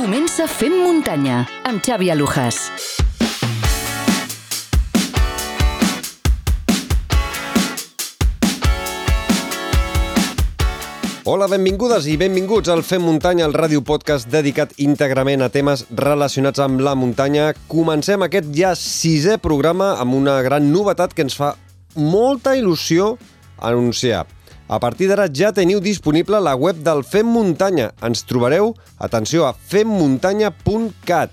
Comença Fem Muntanya, amb Xavi Alujas. Hola, benvingudes i benvinguts al Fem Muntanya, el ràdio podcast dedicat íntegrament a temes relacionats amb la muntanya. Comencem aquest ja sisè programa amb una gran novetat que ens fa molta il·lusió anunciar. A partir d'ara ja teniu disponible la web del Fem Muntanya. Ens trobareu, atenció, a femmuntanya.cat.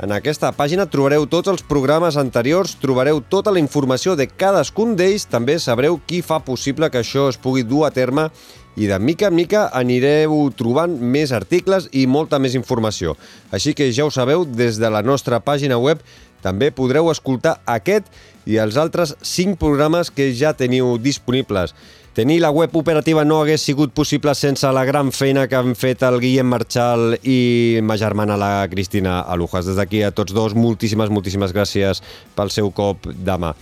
En aquesta pàgina trobareu tots els programes anteriors, trobareu tota la informació de cadascun d'ells, també sabreu qui fa possible que això es pugui dur a terme i de mica en mica anireu trobant més articles i molta més informació. Així que ja ho sabeu, des de la nostra pàgina web també podreu escoltar aquest i els altres 5 programes que ja teniu disponibles. Tenir la web operativa no hagués sigut possible sense la gran feina que han fet el Guillem Marchal i ma germana, la Cristina Alujas. Des d'aquí a tots dos, moltíssimes, moltíssimes gràcies pel seu cop de mà.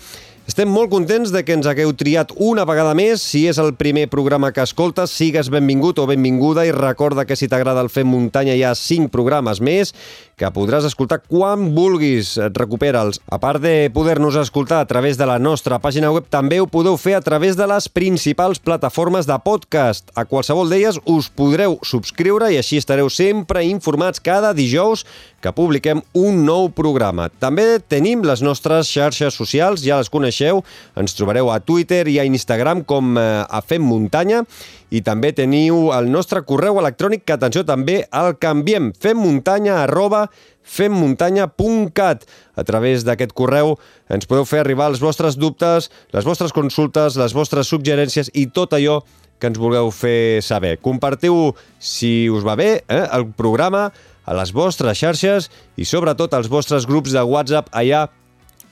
Estem molt contents de que ens hagueu triat una vegada més. Si és el primer programa que escoltes, sigues benvingut o benvinguda i recorda que si t'agrada el Fem Muntanya hi ha cinc programes més que podràs escoltar quan vulguis. Recupera'ls. A part de poder-nos escoltar a través de la nostra pàgina web, també ho podeu fer a través de les principals plataformes de podcast. A qualsevol d'elles us podreu subscriure i així estareu sempre informats cada dijous que publiquem un nou programa. També tenim les nostres xarxes socials, ja les coneixeu, ens trobareu a Twitter i a Instagram com eh, a Fem Muntanya i també teniu el nostre correu electrònic que, atenció, també el canviem, femmuntanya arroba femmuntanya.cat. A través d'aquest correu ens podeu fer arribar els vostres dubtes, les vostres consultes, les vostres suggerències i tot allò que ens vulgueu fer saber. Compartiu, si us va bé, eh, el programa a les vostres xarxes i sobretot als vostres grups de WhatsApp allà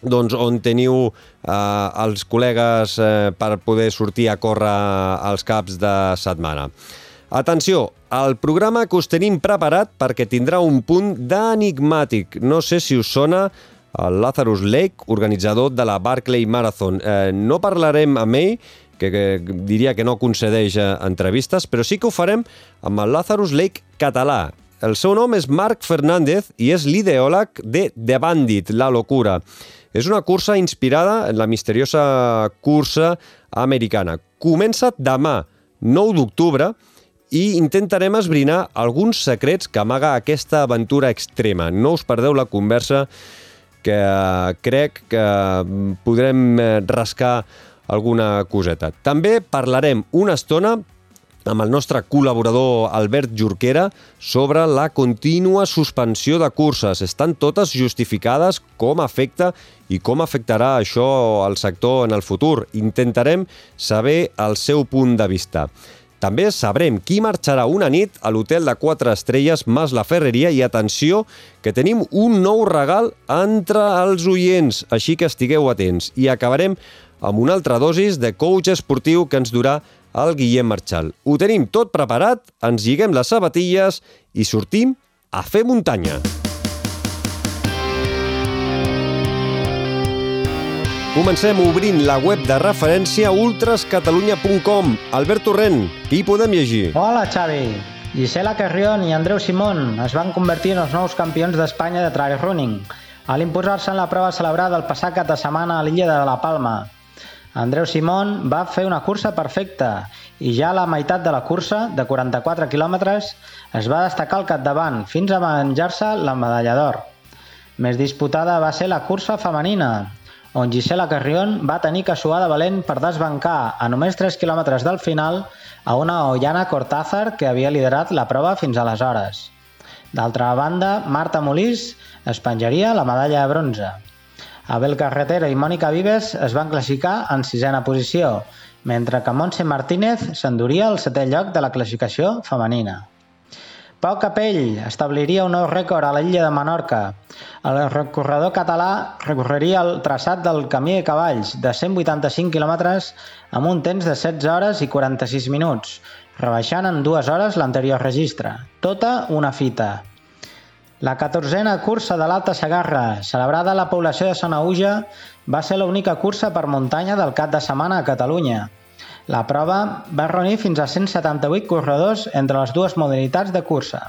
doncs, on teniu eh, els col·legues eh, per poder sortir a córrer als caps de setmana. Atenció, el programa que us tenim preparat perquè tindrà un punt d'enigmàtic. No sé si us sona el Lazarus Lake, organitzador de la Barclay Marathon. Eh, no parlarem amb ell, que, que diria que no concedeix eh, entrevistes, però sí que ho farem amb el Lazarus Lake català. El seu nom és Marc Fernández i és l'ideòleg de The Bandit, la locura. És una cursa inspirada en la misteriosa cursa americana. Comença demà, 9 d'octubre, i intentarem esbrinar alguns secrets que amaga aquesta aventura extrema. No us perdeu la conversa que crec que podrem rascar alguna coseta. També parlarem una estona amb el nostre col·laborador Albert Jorquera sobre la contínua suspensió de curses. Estan totes justificades com afecta i com afectarà això al sector en el futur. Intentarem saber el seu punt de vista. També sabrem qui marxarà una nit a l'hotel de 4 estrelles Mas la Ferreria i atenció que tenim un nou regal entre els oients, així que estigueu atents. I acabarem amb una altra dosis de coach esportiu que ens durà el Guillem Marchal. Ho tenim tot preparat, ens lliguem les sabatilles i sortim a fer muntanya. Comencem obrint la web de referència ultrascatalunya.com. Albert Torrent, qui podem llegir? Hola, Xavi. Gisela Carrion i Andreu Simón es van convertir en els nous campions d'Espanya de trail running a l'imposar-se en la prova celebrada el passat cap de setmana a l'illa de la Palma. Andreu Simón va fer una cursa perfecta i ja a la meitat de la cursa, de 44 quilòmetres, es va destacar al capdavant fins a menjar-se la medalla d'or. Més disputada va ser la cursa femenina, on Gisela Carrion va tenir que suar de valent per desbancar a només 3 quilòmetres del final a una Ollana Cortázar que havia liderat la prova fins aleshores. D'altra banda, Marta Molís es penjaria la medalla de bronze. Abel Carretera i Mònica Vives es van classificar en sisena posició, mentre que Montse Martínez s'enduria el setè lloc de la classificació femenina. Pau Capell establiria un nou rècord a l'illa de Menorca. El recorredor català recorreria el traçat del Camí de Cavalls de 185 quilòmetres amb un temps de 16 hores i 46 minuts, rebaixant en dues hores l'anterior registre. Tota una fita. La 14a cursa de l'Alta Segarra, celebrada a la població de Sonauja, va ser l'única cursa per muntanya del cap de setmana a Catalunya. La prova va reunir fins a 178 corredors entre les dues modalitats de cursa.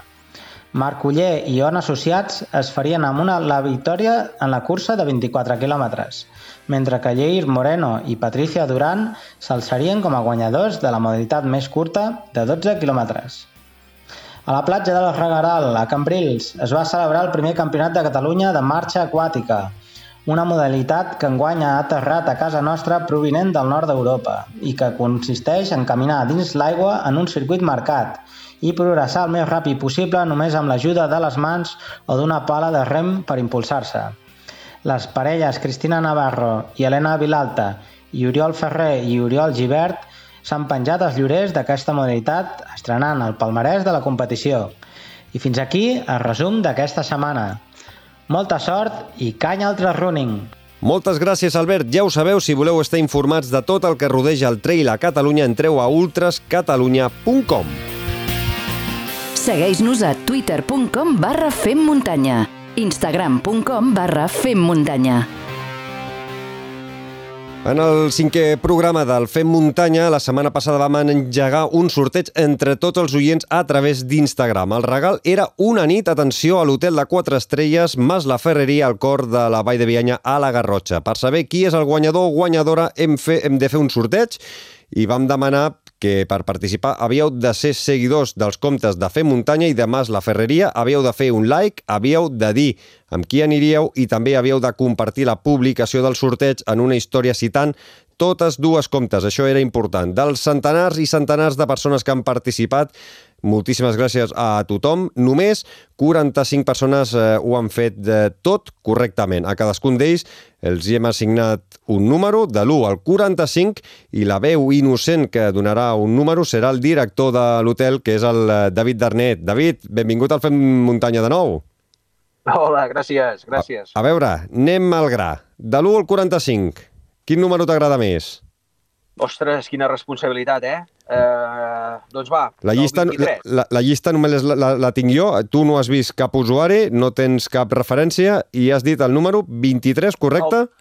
Marc Uller i On Associats es farien amb una la victòria en la cursa de 24 quilòmetres, mentre que Lleir Moreno i Patricia Duran s'alçarien com a guanyadors de la modalitat més curta de 12 quilòmetres. A la platja del Regaral, a Cambrils, es va celebrar el primer campionat de Catalunya de marxa aquàtica, una modalitat que enguany ha aterrat a casa nostra provinent del nord d'Europa i que consisteix en caminar dins l'aigua en un circuit marcat i progressar el més ràpid possible només amb l'ajuda de les mans o d'una pala de rem per impulsar-se. Les parelles Cristina Navarro i Helena Vilalta i Oriol Ferrer i Oriol Givert s'han penjat els llorers d'aquesta modalitat estrenant el palmarès de la competició. I fins aquí el resum d'aquesta setmana. Molta sort i canya al running! Moltes gràcies, Albert. Ja ho sabeu, si voleu estar informats de tot el que rodeja el trail a Catalunya, entreu a ultrascatalunya.com. Segueix-nos a twitter.com barra femmuntanya, instagram.com barra femmuntanya. En el cinquè programa del Fem Muntanya, la setmana passada vam engegar un sorteig entre tots els oients a través d'Instagram. El regal era una nit, atenció, a l'hotel de 4 estrelles, Mas la Ferreria, al cor de la Vall de Bianya, a la Garrotxa. Per saber qui és el guanyador o guanyadora hem, fe, hem de fer un sorteig i vam demanar que per participar havíeu de ser seguidors dels comptes de Fer Muntanya i de Mas La Ferreria, havíeu de fer un like, havíeu de dir amb qui aniríeu i també havíeu de compartir la publicació del sorteig en una història citant totes dues comptes, això era important. Dels centenars i centenars de persones que han participat, moltíssimes gràcies a tothom. Només 45 persones eh, ho han fet de tot correctament. A cadascun d'ells els hi hem assignat un número de l'1 al 45 i la veu innocent que donarà un número serà el director de l'hotel, que és el eh, David Darnet. David, benvingut al Fem Muntanya de nou. Hola, gràcies, gràcies. A, a veure, anem al gra. De l'1 al 45. Quin número t'agrada més? Ostres, quina responsabilitat, eh? Uh, doncs va, la llista, la, la, la llista només la, la, la tinc jo, tu no has vist cap usuari, no tens cap referència i has dit el número 23, correcte? El...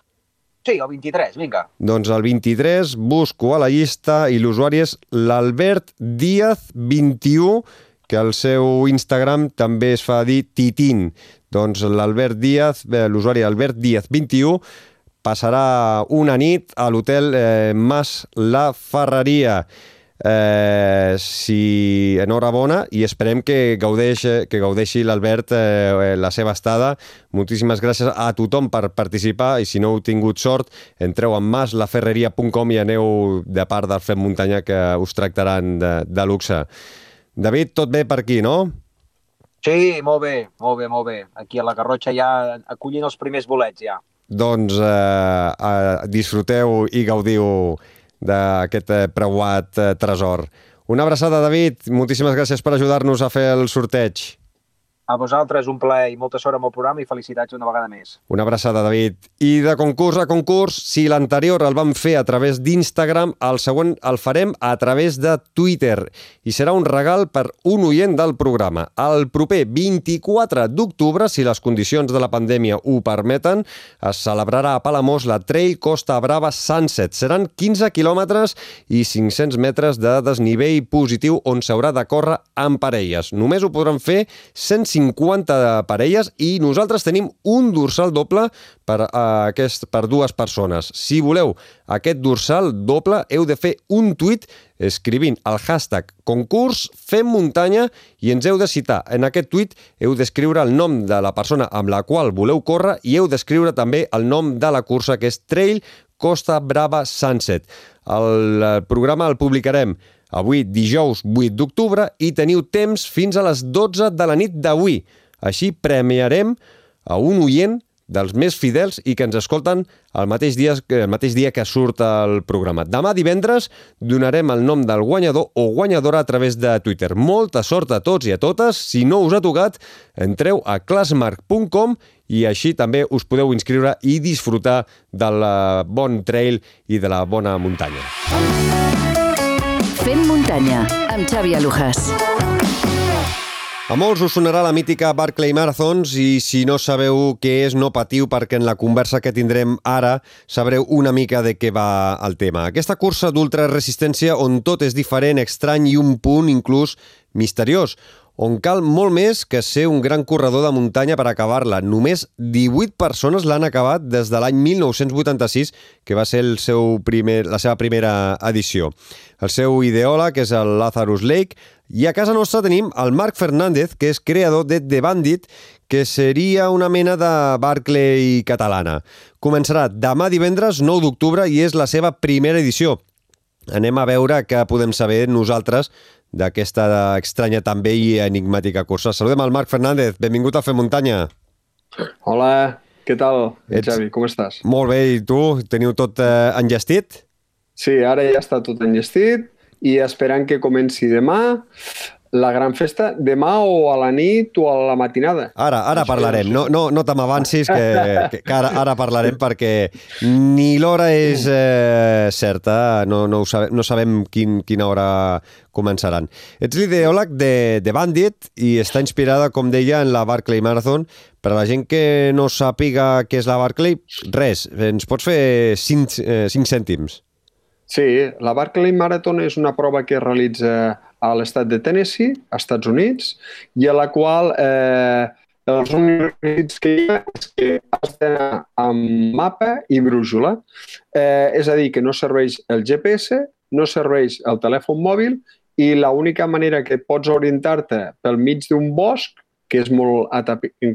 Sí, el 23, vinga. Doncs el 23 busco a la llista i l'usuari és l'Albert Díaz 21, que al seu Instagram també es fa dir Titín. Doncs l'Albert Díaz, l'usuari Albert Díaz 21, passarà una nit a l'hotel eh, Mas La Ferreria. Eh, si enhorabona i esperem que, gaudeix, que gaudeixi l'Albert eh, la seva estada. Moltíssimes gràcies a tothom per participar i si no heu tingut sort, entreu a maslaferreria.com i aneu de part del Fem Muntanya que us tractaran de, de luxe. David, tot bé per aquí, no? Sí, molt bé, molt bé, molt bé. Aquí a la Garrotxa ja acollint els primers bolets, ja doncs eh, eh, disfruteu i gaudiu d'aquest eh, preuat eh, tresor. Una abraçada, David. Moltíssimes gràcies per ajudar-nos a fer el sorteig. A vosaltres un plaer i molta sort amb el programa i felicitats una vegada més. Una abraçada, David. I de concurs a concurs, si l'anterior el vam fer a través d'Instagram, el següent el farem a través de Twitter. I serà un regal per un oient del programa. El proper 24 d'octubre, si les condicions de la pandèmia ho permeten, es celebrarà a Palamós la Trail Costa Brava Sunset. Seran 15 quilòmetres i 500 metres de desnivell positiu on s'haurà de córrer amb parelles. Només ho podran fer 150 50 parelles i nosaltres tenim un dorsal doble per, uh, aquest, per dues persones. Si voleu aquest dorsal doble, heu de fer un tuit escrivint el hashtag concurs Fem Muntanya i ens heu de citar. En aquest tuit heu d'escriure el nom de la persona amb la qual voleu córrer i heu d'escriure també el nom de la cursa, que és Trail Costa Brava Sunset. El programa el publicarem avui dijous 8 d'octubre i teniu temps fins a les 12 de la nit d'avui. Així premiarem a un oient dels més fidels i que ens escolten el mateix dia, el mateix dia que surt el programa. Demà divendres donarem el nom del guanyador o guanyadora a través de Twitter. Molta sort a tots i a totes. Si no us ha tocat, entreu a classmark.com i així també us podeu inscriure i disfrutar del bon trail i de la bona muntanya. Fem muntanya, amb Xavi Alujas. A molts us sonarà la mítica Barclay Marathons i si no sabeu què és, no patiu perquè en la conversa que tindrem ara sabreu una mica de què va el tema. Aquesta cursa d'ultraresistència on tot és diferent, estrany i un punt inclús misteriós, on cal molt més que ser un gran corredor de muntanya per acabar-la. Només 18 persones l'han acabat des de l'any 1986, que va ser el seu primer, la seva primera edició. El seu ideòleg és el Lazarus Lake, i a casa nostra tenim el Marc Fernández, que és creador de The Bandit, que seria una mena de Barclay catalana. Començarà demà divendres 9 d'octubre i és la seva primera edició. Anem a veure què podem saber nosaltres d'aquesta estranya també i enigmàtica cursa. Saludem al Marc Fernández, benvingut a Fer Muntanya. Hola, què tal, Ets... Xavi, com estàs? Molt bé, i tu? Teniu tot eh, enllestit? Sí, ara ja està tot enllestit i esperant que comenci demà la gran festa demà o a la nit o a la matinada. Ara, ara parlarem. No, no, no te m'avancis, que, que, que ara, ara parlarem perquè ni l'hora és eh, certa, no, no, ho sabem, no sabem quin, quina hora començaran. Ets l'ideòleg de, de Bandit i està inspirada, com deia, en la Barclay Marathon. Per a la gent que no sàpiga què és la Barclay, res, ens pots fer 5, eh, 5 cèntims. Sí, la Barclay Marathon és una prova que realitza a l'estat de Tennessee, als Estats Units, i a la qual eh, els únics que hi ha és que has d'anar amb mapa i brújula. Eh, és a dir, que no serveix el GPS, no serveix el telèfon mòbil i l'única manera que pots orientar-te pel mig d'un bosc, que és, molt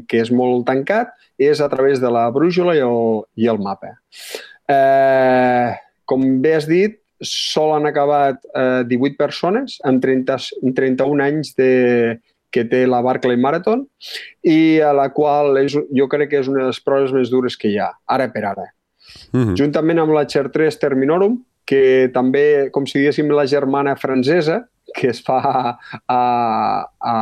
que és molt tancat, és a través de la brújula i el, i el mapa. Eh, com bé has dit, sol han acabat eh, 18 persones en, 30, en 31 anys de, que té la Barclay Marathon i a la qual és, jo crec que és una de les proves més dures que hi ha, ara per ara. Mm -hmm. Juntament amb la Cher 3 Terminorum, que també, com si diguéssim, la germana francesa, que es fa a, a,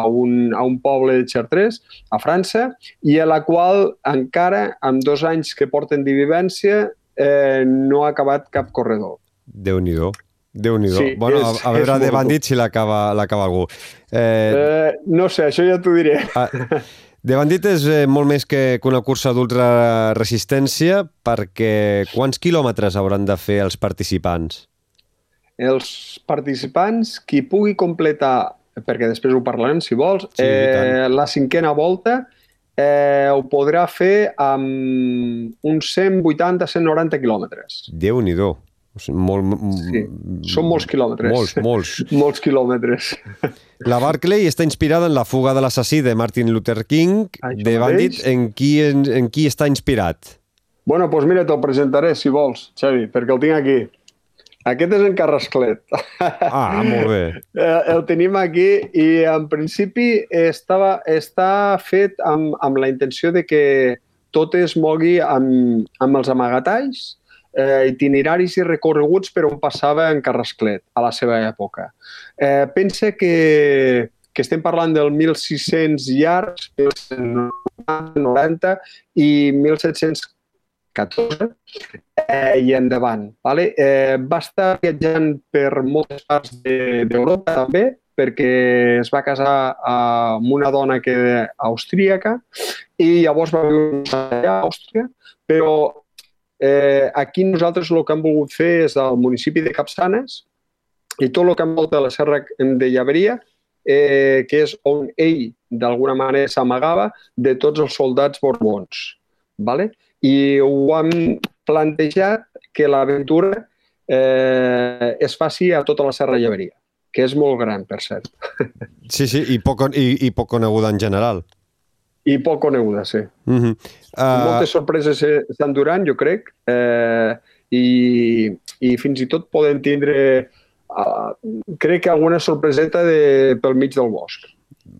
a, un, a un poble de Chartres, a França, i a la qual encara, amb dos anys que porten de vivència, eh, no ha acabat cap corredor déu nhi déu nhi sí, bueno, és, a, a veure de bandit si l'acaba algú. Eh, eh, no sé, això ja t'ho diré. Ah, de bandit és eh, molt més que, que una cursa d'ultraresistència perquè quants quilòmetres hauran de fer els participants? Els participants, qui pugui completar, perquè després ho parlarem si vols, sí, eh, la cinquena volta eh, ho podrà fer amb uns 180-190 quilòmetres. Déu-n'hi-do. O sigui, molt, sí. Són molts quilòmetres. Molts, molts. molts quilòmetres. La Barclay està inspirada en la fuga de l'assassí de Martin Luther King, Això de Bandit. En qui, en, en qui està inspirat? Bueno, doncs mira, te'l presentaré, si vols, Xavi, perquè el tinc aquí. Aquest és en Carrasclet. Ah, molt bé. Eh, el tenim aquí i en principi estava, està fet amb, amb la intenció de que tot es mogui amb, amb els amagatalls eh, itineraris i recorreguts per on passava en Carrasclet a la seva època. Eh, pense que, que estem parlant del 1.600 llargs, 1.990 i 1.714 eh, i endavant. Vale? Eh, va estar viatjant per moltes parts d'Europa de, també, perquè es va casar amb una dona que austríaca i llavors va viure a Àustria, però Eh, aquí nosaltres el que hem volgut fer és al municipi de Capçanes i tot el que envolta la serra de Llaveria, eh, que és on ell d'alguna manera s'amagava de tots els soldats borbons. Vale? I ho hem plantejat que l'aventura eh, es faci a tota la serra de Llaveria, que és molt gran, per cert. Sí, sí, i poc, i, i poc coneguda en general. I poc coneguda, sí. Uh -huh. uh... Moltes sorpreses s'enduran, jo crec, eh, i, i fins i tot poden tindre, uh, crec que alguna sorpreseta de, pel mig del bosc.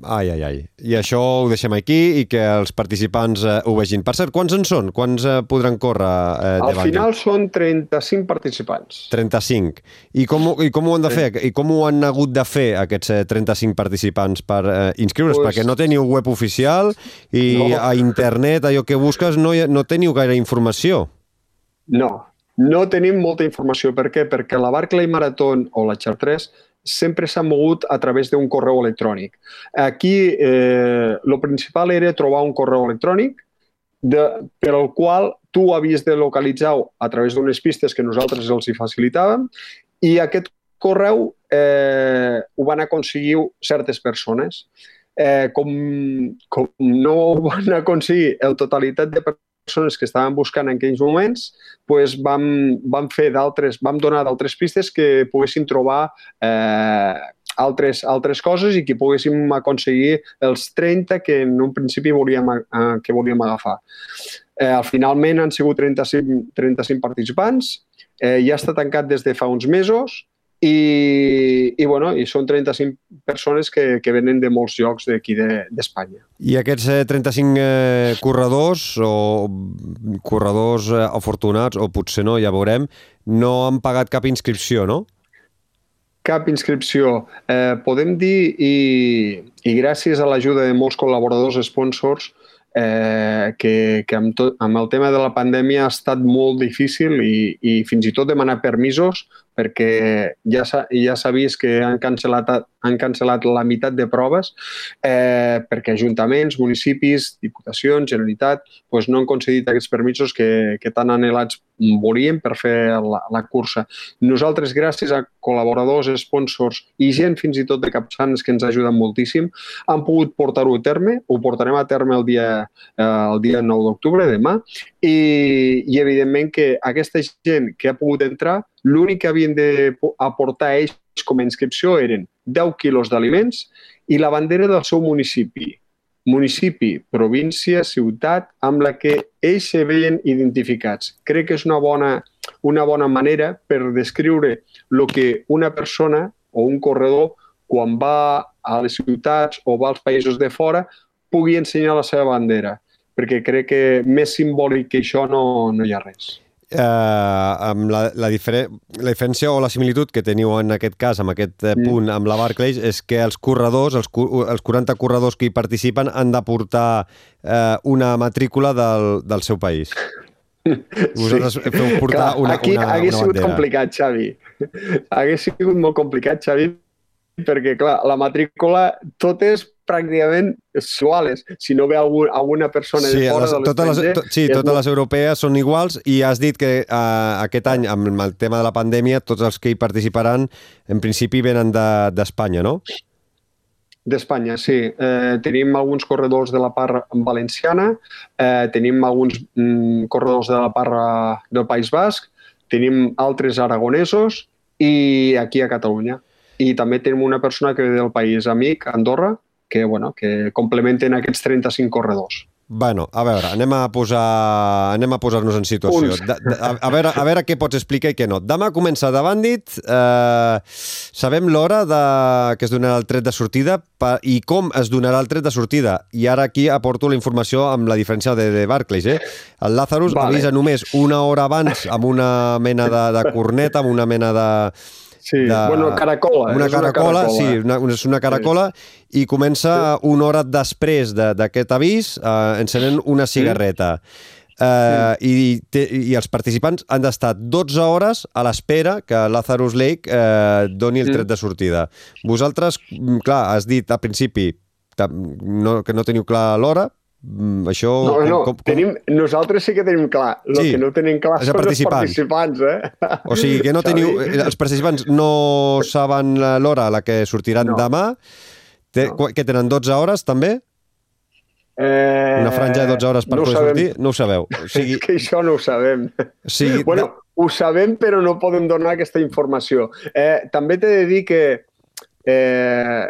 Ai, ai, ai. I això ho deixem aquí i que els participants eh, ho vegin. Per cert, quants en són? Quants eh, podran córrer? Eh, Al final són 35 participants. 35. I com, I com ho han de fer? I com ho han hagut de fer aquests 35 eh, participants per eh, inscriure's? Pues... Perquè no teniu web oficial i no. a internet, allò que busques, no, no teniu gaire informació. No, no tenim molta informació. Per què? Perquè la Barclay Marathon o la Chartres sempre s'ha mogut a través d'un correu electrònic. Aquí eh, el principal era trobar un correu electrònic de, per al qual tu havies de localitzar a través d'unes pistes que nosaltres els hi facilitàvem i aquest correu eh, ho van aconseguir certes persones. Eh, com, com no ho van aconseguir el totalitat de persones que estaven buscant en aquells moments, pues vam, vam fer d'altres, vam donar d'altres pistes que poguessin trobar eh, altres, altres coses i que poguéssim aconseguir els 30 que en un principi volíem, eh, que volíem agafar. Eh, finalment han sigut 35, 35 participants, eh, ja està tancat des de fa uns mesos i, i, bueno, i són 35 persones que, que venen de molts llocs d'aquí d'Espanya. I aquests eh, 35 eh, corredors o corredors eh, afortunats, o potser no, ja veurem, no han pagat cap inscripció, no? Cap inscripció. Eh, podem dir, i, i gràcies a l'ajuda de molts col·laboradors sponsors, eh, que, que amb, tot, amb el tema de la pandèmia ha estat molt difícil i, i fins i tot demanar permisos perquè ja s'ha ja vist que han cancel·lat, han cancel·lat la meitat de proves eh, perquè ajuntaments, municipis, diputacions, Generalitat pues no han concedit aquests permisos que, que tan anhelats volíem per fer la, la cursa. Nosaltres, gràcies a col·laboradors, sponsors i gent fins i tot de Capçanes que ens ajuden moltíssim, han pogut portar-ho a terme, ho portarem a terme el dia, eh, el dia 9 d'octubre, demà, i, i evidentment que aquesta gent que ha pogut entrar l'únic que havien d'aportar ells com a inscripció eren 10 quilos d'aliments i la bandera del seu municipi. Municipi, província, ciutat, amb la que ells se veien identificats. Crec que és una bona, una bona manera per descriure el que una persona o un corredor, quan va a les ciutats o va als països de fora, pugui ensenyar la seva bandera, perquè crec que més simbòlic que això no, no hi ha res eh, amb la, la, difere la diferència o la similitud que teniu en aquest cas, amb aquest eh, punt amb la Barclays, és que els corredors, els, els 40 corredors que hi participen han de portar eh, una matrícula del, del seu país. Vosaltres sí. feu portar Clar, una, aquí una, hagués una sigut complicat, Xavi. Hagués sigut molt complicat, Xavi, perquè, clar, la matrícula totes pràcticament suales. Si no ve algun, alguna persona sí, de fora les, de totes les, to, Sí, totes molt... les europees són iguals i has dit que uh, aquest any, amb el tema de la pandèmia, tots els que hi participaran, en principi venen d'Espanya, de, no? D'Espanya, sí. Eh, tenim alguns corredors de la part valenciana, eh, tenim alguns mm, corredors de la part del País Basc, tenim altres aragonesos i aquí a Catalunya. I també tenim una persona que ve del país amic, Andorra, que, bueno, que complementen aquests 35 corredors. Bueno, a veure, anem a posar anem a posar-nos en situació. De, de, a, a, veure, a veure què pots explicar i què no. Demà comença de Bandit, eh, sabem l'hora de, que es donarà el tret de sortida pa, i com es donarà el tret de sortida. I ara aquí aporto la informació amb la diferència de, de Barclays. Eh? El Lazarus vale. avisa només una hora abans amb una mena de, de corneta, amb una mena de Sí, de... bueno, caracola. Una caracola, una caracola. sí, una, és una caracola, sí. i comença sí. una hora després d'aquest de, avís eh, encenent una cigarreta. Sí. Uh, sí. i, te, I els participants han d'estar 12 hores a l'espera que Lazarus Lake uh, doni el tret de sortida. Vosaltres, mm, clar, has dit al principi no, que no teniu clar l'hora, això... No, no, com, com... Tenim, nosaltres sí que tenim clar. El sí, que no tenim clar són participants. els participants, eh? O sigui, que no teniu... Eh, els participants no saben l'hora a la que sortiran no. demà. Té, no. Que tenen 12 hores, també? Eh, Una franja de 12 hores per no poder sortir? No ho sabeu. O sigui... És que això no ho sabem. O sigui, bueno, no... ho sabem, però no podem donar aquesta informació. Eh, també t'he de dir que eh,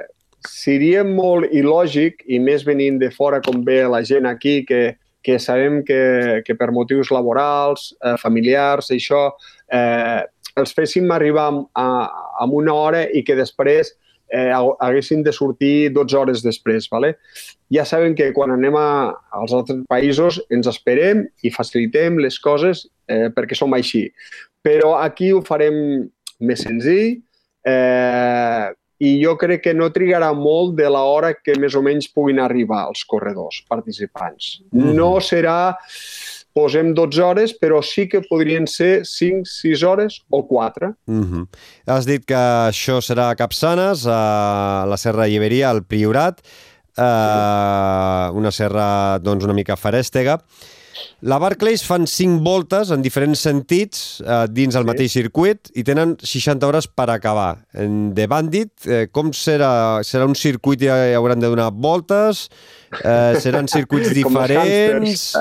seria molt il·lògic, i més venint de fora com ve la gent aquí, que, que sabem que, que per motius laborals, eh, familiars, això, eh, els féssim arribar a, a una hora i que després eh, haguessin de sortir 12 hores després. ¿vale? Ja sabem que quan anem a, als altres països ens esperem i facilitem les coses eh, perquè som així. Però aquí ho farem més senzill, eh, i jo crec que no trigarà molt de l'hora que més o menys puguin arribar els corredors participants. Mm. No serà, posem 12 hores, però sí que podrien ser 5, 6 hores o 4. Mm -hmm. Has dit que això serà a Capçanes, a la Serra Iberia, al Priorat, eh, una serra doncs, una mica farèstega. La Barclays fan 5 voltes en diferents sentits eh, dins el Sí. mateix circuit i tenen 60 hores per acabar. En The Bandit, eh, com serà? Serà un circuit i hauran de donar voltes? Eh, seran circuits diferents?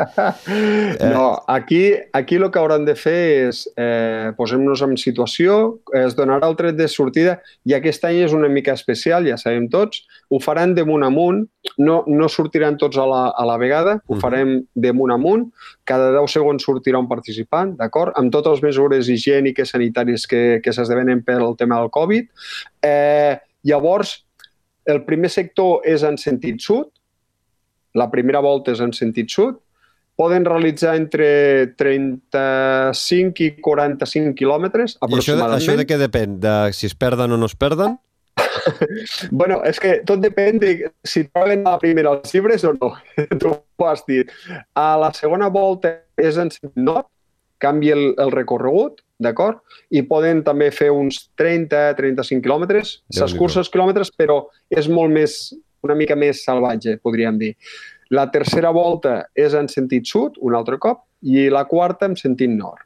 No, aquí, aquí el que hauran de fer és eh, posem-nos en situació, es donarà el tret de sortida i aquest any és una mica especial, ja sabem tots, ho faran de munt amunt, no, no sortiran tots a la, a la vegada, ho Mhm. farem de munt amunt, cada 10 segons sortirà un participant, d'acord? Amb totes les mesures higièniques sanitàries que, que s'esdevenen pel tema del Covid. Eh, llavors, el primer sector és en sentit sud, la primera volta és en sentit sud, poden realitzar entre 35 i 45 quilòmetres, I això, aproximadament. això de què depèn? De si es perden o no es perden? Bueno, és que tot depèn de si troben a la primera els llibres o no. tu ho has dit. A la segona volta és en sentit nord, canvia el, el recorregut, d'acord? I poden també fer uns 30-35 quilòmetres. S'escurça els quilòmetres, però és molt més, una mica més salvatge, podríem dir. La tercera volta és en sentit sud, un altre cop, i la quarta en sentit nord.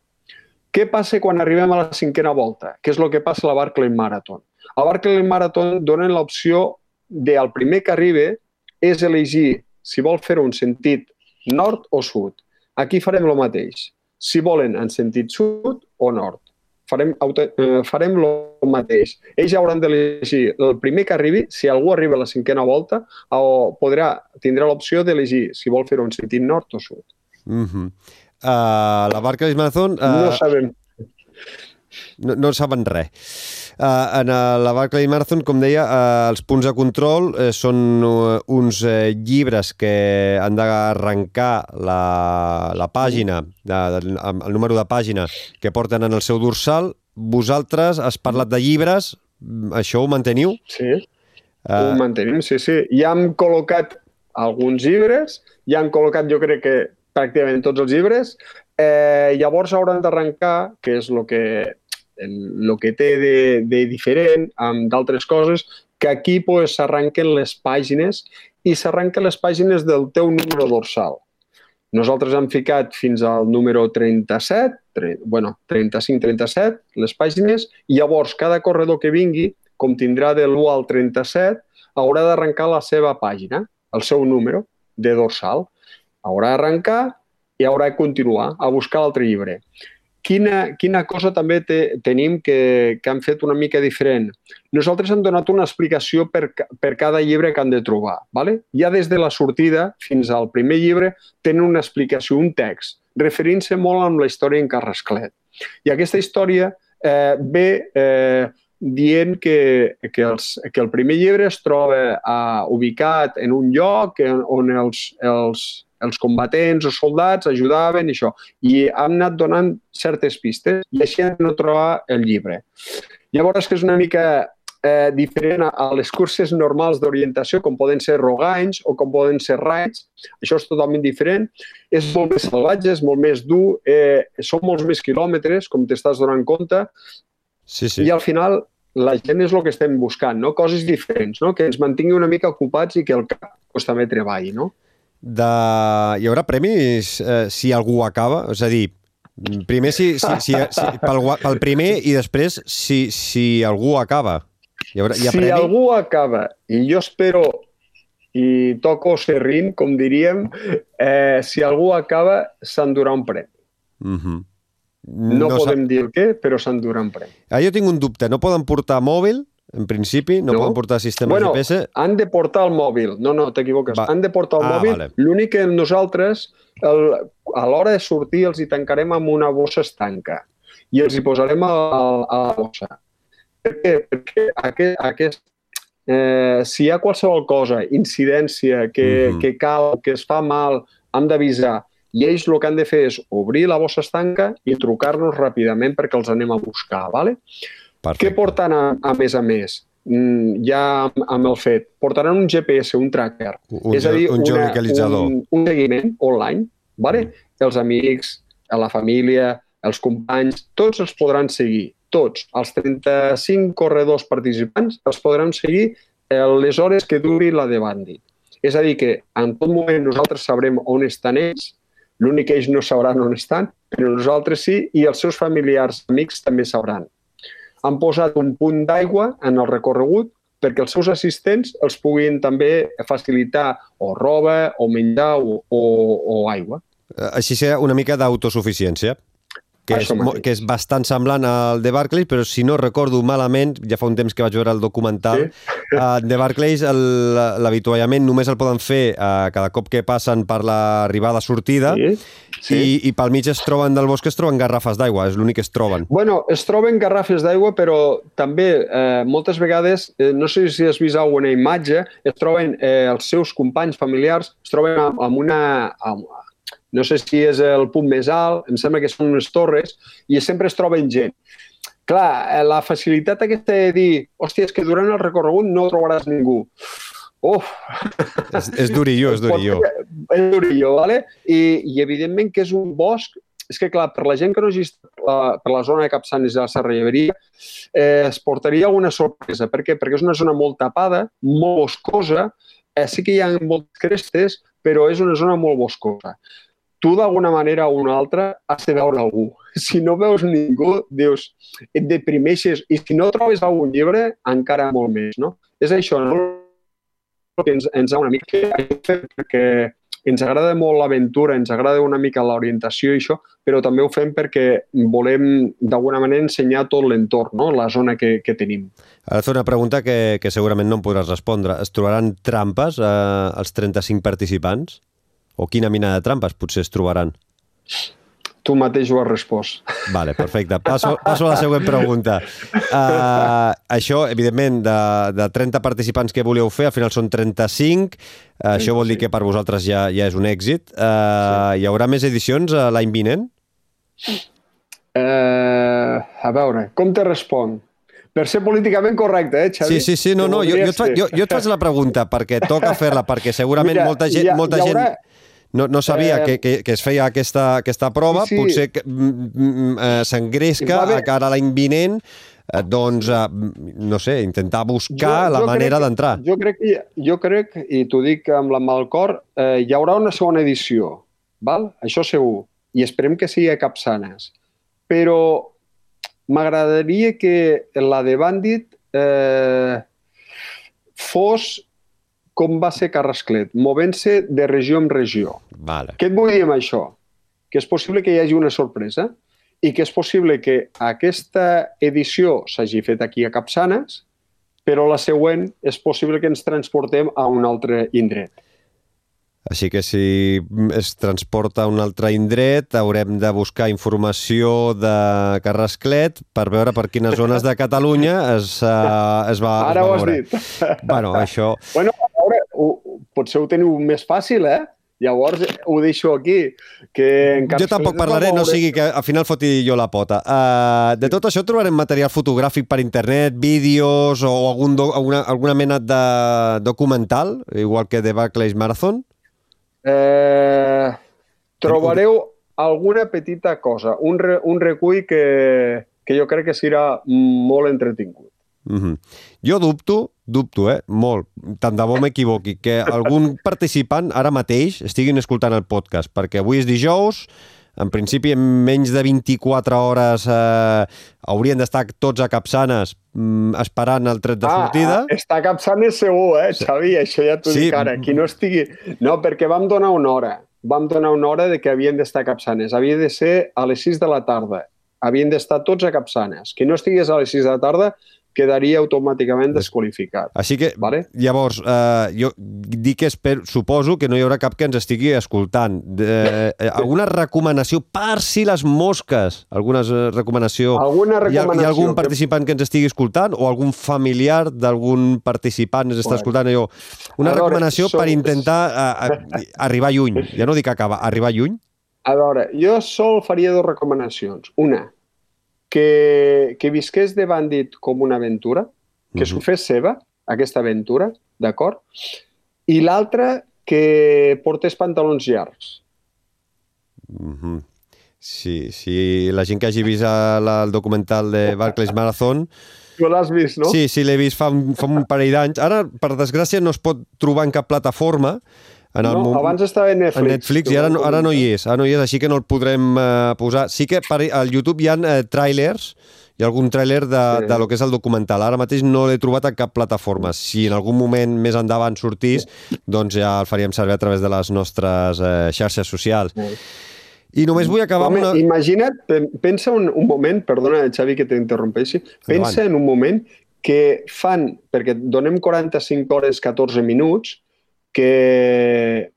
Què passa quan arribem a la cinquena volta? Què és el que passa a la Barclay Marathon? A Barclay Marathon donen l'opció de al primer que arribe és elegir si vol fer un sentit nord o sud. Aquí farem el mateix. Si volen en sentit sud o nord. Farem, auto, eh, farem el mateix. Ells hauran d'elegir el primer que arribi, si algú arriba a la cinquena volta, o podrà, tindrà l'opció d'elegir si vol fer un sentit nord o sud. Mm -hmm. uh, la Barclays Marathon... Uh, No sabem. No, no saben res. Uh, en uh, la Barclay Marathon, com deia, uh, els punts de control uh, són uh, uns uh, llibres que han d'arrencar la, la pàgina, de, de, amb el número de pàgina que porten en el seu dorsal. Vosaltres has parlat de llibres, això ho manteniu? Sí. Ho Uh, mantenim, sí, sí. Ja hem col·locat alguns llibres, ja han col·locat jo crec que pràcticament tots els llibres, eh, llavors hauran d'arrencar, que és el que, el, que té de, de diferent amb d'altres coses, que aquí pues, s'arranquen les pàgines i s'arranquen les pàgines del teu número dorsal. Nosaltres hem ficat fins al número 37, tre, bueno, 35-37, les pàgines, i llavors cada corredor que vingui com tindrà de l'1 al 37, haurà d'arrencar la seva pàgina, el seu número de dorsal. Haurà d'arrencar i haurà de continuar a buscar l'altre llibre. Quina, quina cosa també te, tenim que, que han fet una mica diferent? Nosaltres hem donat una explicació per, per cada llibre que han de trobar. ¿vale? Ja des de la sortida fins al primer llibre tenen una explicació, un text, referint-se molt amb la història en Carrasclet. I aquesta història eh, ve eh, dient que, que, els, que el primer llibre es troba uh, ubicat en un lloc on els, els, els combatents o soldats ajudaven i això. I han anat donant certes pistes i així han de trobar el llibre. Llavors, que és una mica eh, diferent a, a les curses normals d'orientació, com poden ser roganys o com poden ser raids. Això és totalment diferent. És molt més salvatge, és molt més dur, eh, són molts més quilòmetres, com t'estàs donant compte, sí, sí. i al final la gent és el que estem buscant, no? coses diferents, no? que ens mantingui una mica ocupats i que el cap pues, també treballi. No? De... Hi haurà premis eh, si algú acaba? És a dir, primer si, si, si, si, pel, pel primer i després si, si algú acaba. Hi haurà, hi ha si premi? algú acaba, i jo espero i toco serrín, com diríem, eh, si algú acaba, s'endurà un premi. Mm -hmm. No, no podem dir el què, però s'endurà un premi. Ah, jo tinc un dubte. No poden portar mòbil, en principi? No, No. poden portar sistema Bueno, GPS? Han de portar el mòbil. No, no, t'equivoques. Han de portar el Ah, mòbil. vale. L'únic que nosaltres, el, a l'hora de sortir, els hi tancarem amb una bossa estanca i els hi posarem a, a, a la bossa. Per què? Perquè aquest, aquest, eh, si hi ha qualsevol cosa, incidència, que, Mhm. que cal, que es fa mal, hem d'avisar. I ells el que han de fer és obrir la bossa estanca i trucar-nos ràpidament perquè els anem a buscar. ¿vale? Perfecte. Què porten a, a més a més? Mm, ja amb, el fet, portaran un GPS, un tracker, Un, és a dir, un una, un, un seguiment online, vale? els amics, la família, els companys, tots els podran seguir, tots. Els 35 corredors participants els podran seguir eh, les hores que duri la de Bandit. És a dir, que en tot moment nosaltres sabrem on estan ells, L'únic que ells no sabran on estan, però nosaltres sí, i els seus familiars amics també sabran. Han posat un punt d'aigua en el recorregut perquè els seus assistents els puguin també facilitar o roba, o menjar, o, o, o aigua. Eh, Així serà una mica d'autosuficiència que és, que és bastant semblant al de Barclays, però si no recordo malament, ja fa un temps que vaig veure el documental, sí. uh, de Barclays l'avituallament només el poden fer uh, cada cop que passen per l'arribada-sortida Sí, sí. i, i pel mig es troben del bosc es troben garrafes d'aigua, és l'únic que es troben. Bueno, es troben garrafes d'aigua, però també eh, moltes vegades, eh, no sé si has vist alguna imatge, es troben eh, els seus companys familiars, es troben amb, amb una... Amb, no sé si és el punt més alt, em sembla que són unes torres, i sempre es troben gent. Clar, eh, la facilitat aquesta de dir, hòstia, és que durant el recorregut no trobaràs ningú. Uf, És, és durillo, és durillo. és durillo, ¿vale? I, I evidentment que és un bosc és que, clar, per la gent que no hagi estat per la, per la zona de Capçanes i la Serra Lleveria, eh, es portaria alguna sorpresa. Per què? Perquè és una zona molt tapada, molt boscosa, eh, sí que hi ha moltes crestes, però és una zona molt boscosa. Tu, d'alguna manera o una altra, has de veure algú. Si no veus ningú, dius, et deprimeixes. I si no trobes algun llibre, encara molt més, no? És això, no? que ens, ens ha una mica perquè ens agrada molt l'aventura, ens agrada una mica l'orientació i això, però també ho fem perquè volem d'alguna manera ensenyar tot l'entorn, no? la zona que, que tenim. Ara fa una pregunta que, que segurament no em podràs respondre. Es trobaran trampes eh, els 35 participants? O quina mina de trampes potser es trobaran? Tu mateix ho has respost. Vale, perfecte. Passo, passo a la següent pregunta. Uh, això, evidentment, de, de 30 participants que volíeu fer, al final són 35. Uh, això vol dir que per vosaltres ja, ja és un èxit. Uh, Hi haurà més edicions uh, l'any vinent? Eh, a veure, com te respon? Per ser políticament correcte, eh, Xavi? Sí, sí, sí, no, no, jo, jo, et fa, jo, jo et faig la pregunta perquè toca fer-la, perquè segurament Mira, molta gent, hi ha- molta hi haurà- gent no, no sabia Eh, que, que, que es feia aquesta, aquesta prova, Sí, sí. potser que, mm, mm, eh, s'engresca Va a cara l'any vinent, eh, doncs, eh, no sé, intentar buscar la manera d'entrar. Jo crec, jo crec, i t'ho dic amb la mà al cor, eh, hi haurà una segona edició, val? això segur, i esperem que sigui a Capçanes. Però m'agradaria que la de Bandit eh, fos com va ser Carrasclet, movent-se de regió en regió. Vale. Què et vull dir amb això? Que és possible que hi hagi una sorpresa i que és possible que aquesta edició s'hagi fet aquí a Capçanes, però la següent és possible que ens transportem a un altre indret. Així que si es transporta a un altre indret haurem de buscar informació de Carrasclet per veure per quines zones de Catalunya es, uh, es va, Ara es ho va has moure. dit. Bueno, això... Bueno, ho, potser ho teniu més fàcil, eh? Llavors ho deixo aquí. Que Jo tampoc parlaré, no sigui que al final foti jo la pota. Uh, de tot això trobarem material fotogràfic per internet, vídeos o algun do, alguna, alguna mena de documental, igual que de Barclays Marathon? Eh, trobareu alguna petita cosa, un, re, un recull que, que jo crec que serà molt entretingut. Mm -hmm. Jo dubto, dubto, eh, molt, tant de bo m'equivoqui, que algun participant ara mateix estiguin escoltant el podcast, perquè avui és dijous, en principi en menys de 24 hores eh, haurien d'estar tots a Capçanes mm, esperant el tret de sortida. Ah, està capçant és segur, eh, Xavi? Això ja t'ho Sí. dic ara. Qui no estigui... No, perquè vam donar una hora. Vam donar una hora de que havien d'estar a Capçanes. Havia de ser a les 6 de la tarda. Havien d'estar tots a Capçanes. Qui no estigués a les 6 de la tarda quedaria automàticament desqualificat. Així que, Vale. llavors, eh, jo dic que espero, suposo que no hi haurà cap que ens estigui escoltant. Eh, eh, alguna recomanació per si les mosques? Alguna eh, recomanació? Alguna Hi ha, hi recomanació ha algun que- participant que ens estigui escoltant o algun familiar d'algun participant ens està escoltant allò? Una veure, recomanació som- per intentar eh, eh, arribar lluny. Ja no dic acabar, arribar lluny? A veure, jo sol faria dues recomanacions. Una, que, que visqués de Bandit com una aventura, que s'ho Mhm. fes seva, aquesta aventura, d'acord? I l'altra, que portés pantalons llargs. Mhm. Sí, sí, la gent que hagi vist el, el documental de Barclays Marathon Tu l'has vist, no? Sí, sí, l'he vist fa un, fa un parell d'anys. Ara, per desgràcia, no es pot trobar en cap plataforma, En el no, mom- abans estava a Netflix. a Netflix i ara, no- ara no hi és, ara no hi és, així que no el podrem eh, posar. Sí que per, al YouTube hi ha eh, trailers, hi ha algun tràiler de, Sí. de lo que és el documental. Ara mateix no l'he trobat a cap plataforma. Si en algun moment més endavant sortís, doncs ja el faríem servir a través de les nostres eh, xarxes socials. I només vull acabar Home, amb una... imagina't, pen- pensa un, un moment, perdona Xavi que t'interrompeixi, pensa Endavant. en un moment que fan, perquè donem 45 hores 14 minuts, que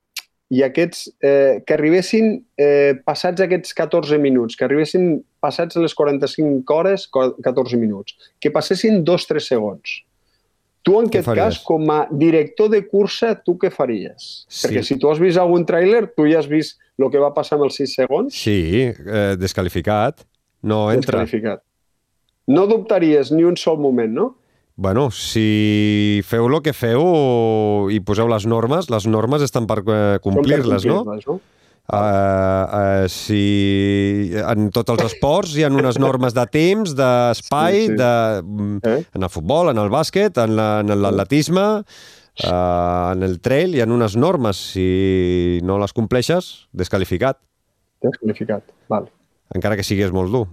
i aquests, eh, que arribessin eh, passats aquests 14 minuts, que arribessin passats les 45 hores co- 14 minuts, que passessin 2-3 segons. Tu, en Què aquest faries? cas, com a director de cursa, tu què faries? Sí. Perquè si tu has vist algun tràiler, tu ja has vist el que va passar amb els 6 segons, Sí, eh, descalificat. No entra. desqualificat. No dubtaries ni un sol moment, no? Bueno, si feu el que feu i poseu les normes, les normes estan per eh, complir-les, no? Uh, uh, si en tots els esports hi ha unes normes de temps, d'espai, Sí, sí. de, Eh? en el futbol, en el bàsquet, en la- en l'atletisme, uh, en el trail, hi ha unes normes. Si no les compleixes, desqualificat, Desqualificat. Val. encara que siguis molt dur.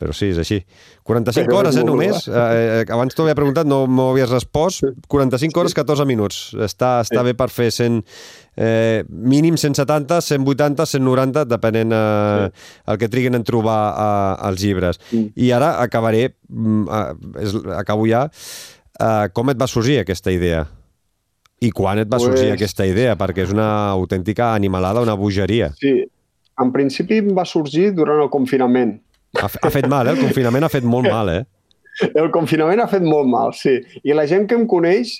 Però sí, és així. 45 Però hores, eh, només. Eh, eh, abans t'ho havia preguntat, no m'ho havies respost. 45 hores, 14 minuts. Està, està Sí. bé per fer 100, eh, mínim 170, 180, 190, depenent eh, el que triguin en trobar eh, els llibres. Mm. I ara acabaré, mm, eh, és, acabo ja, eh, com et va sorgir aquesta idea? I quan et va Pues- sorgir aquesta idea? Perquè és una autèntica animalada, una bogeria. Sí. En principi em va sorgir durant el confinament. Ha, ha fet mal, eh? El confinament ha fet molt mal, eh? El confinament ha fet molt mal, sí. I la gent que em coneix,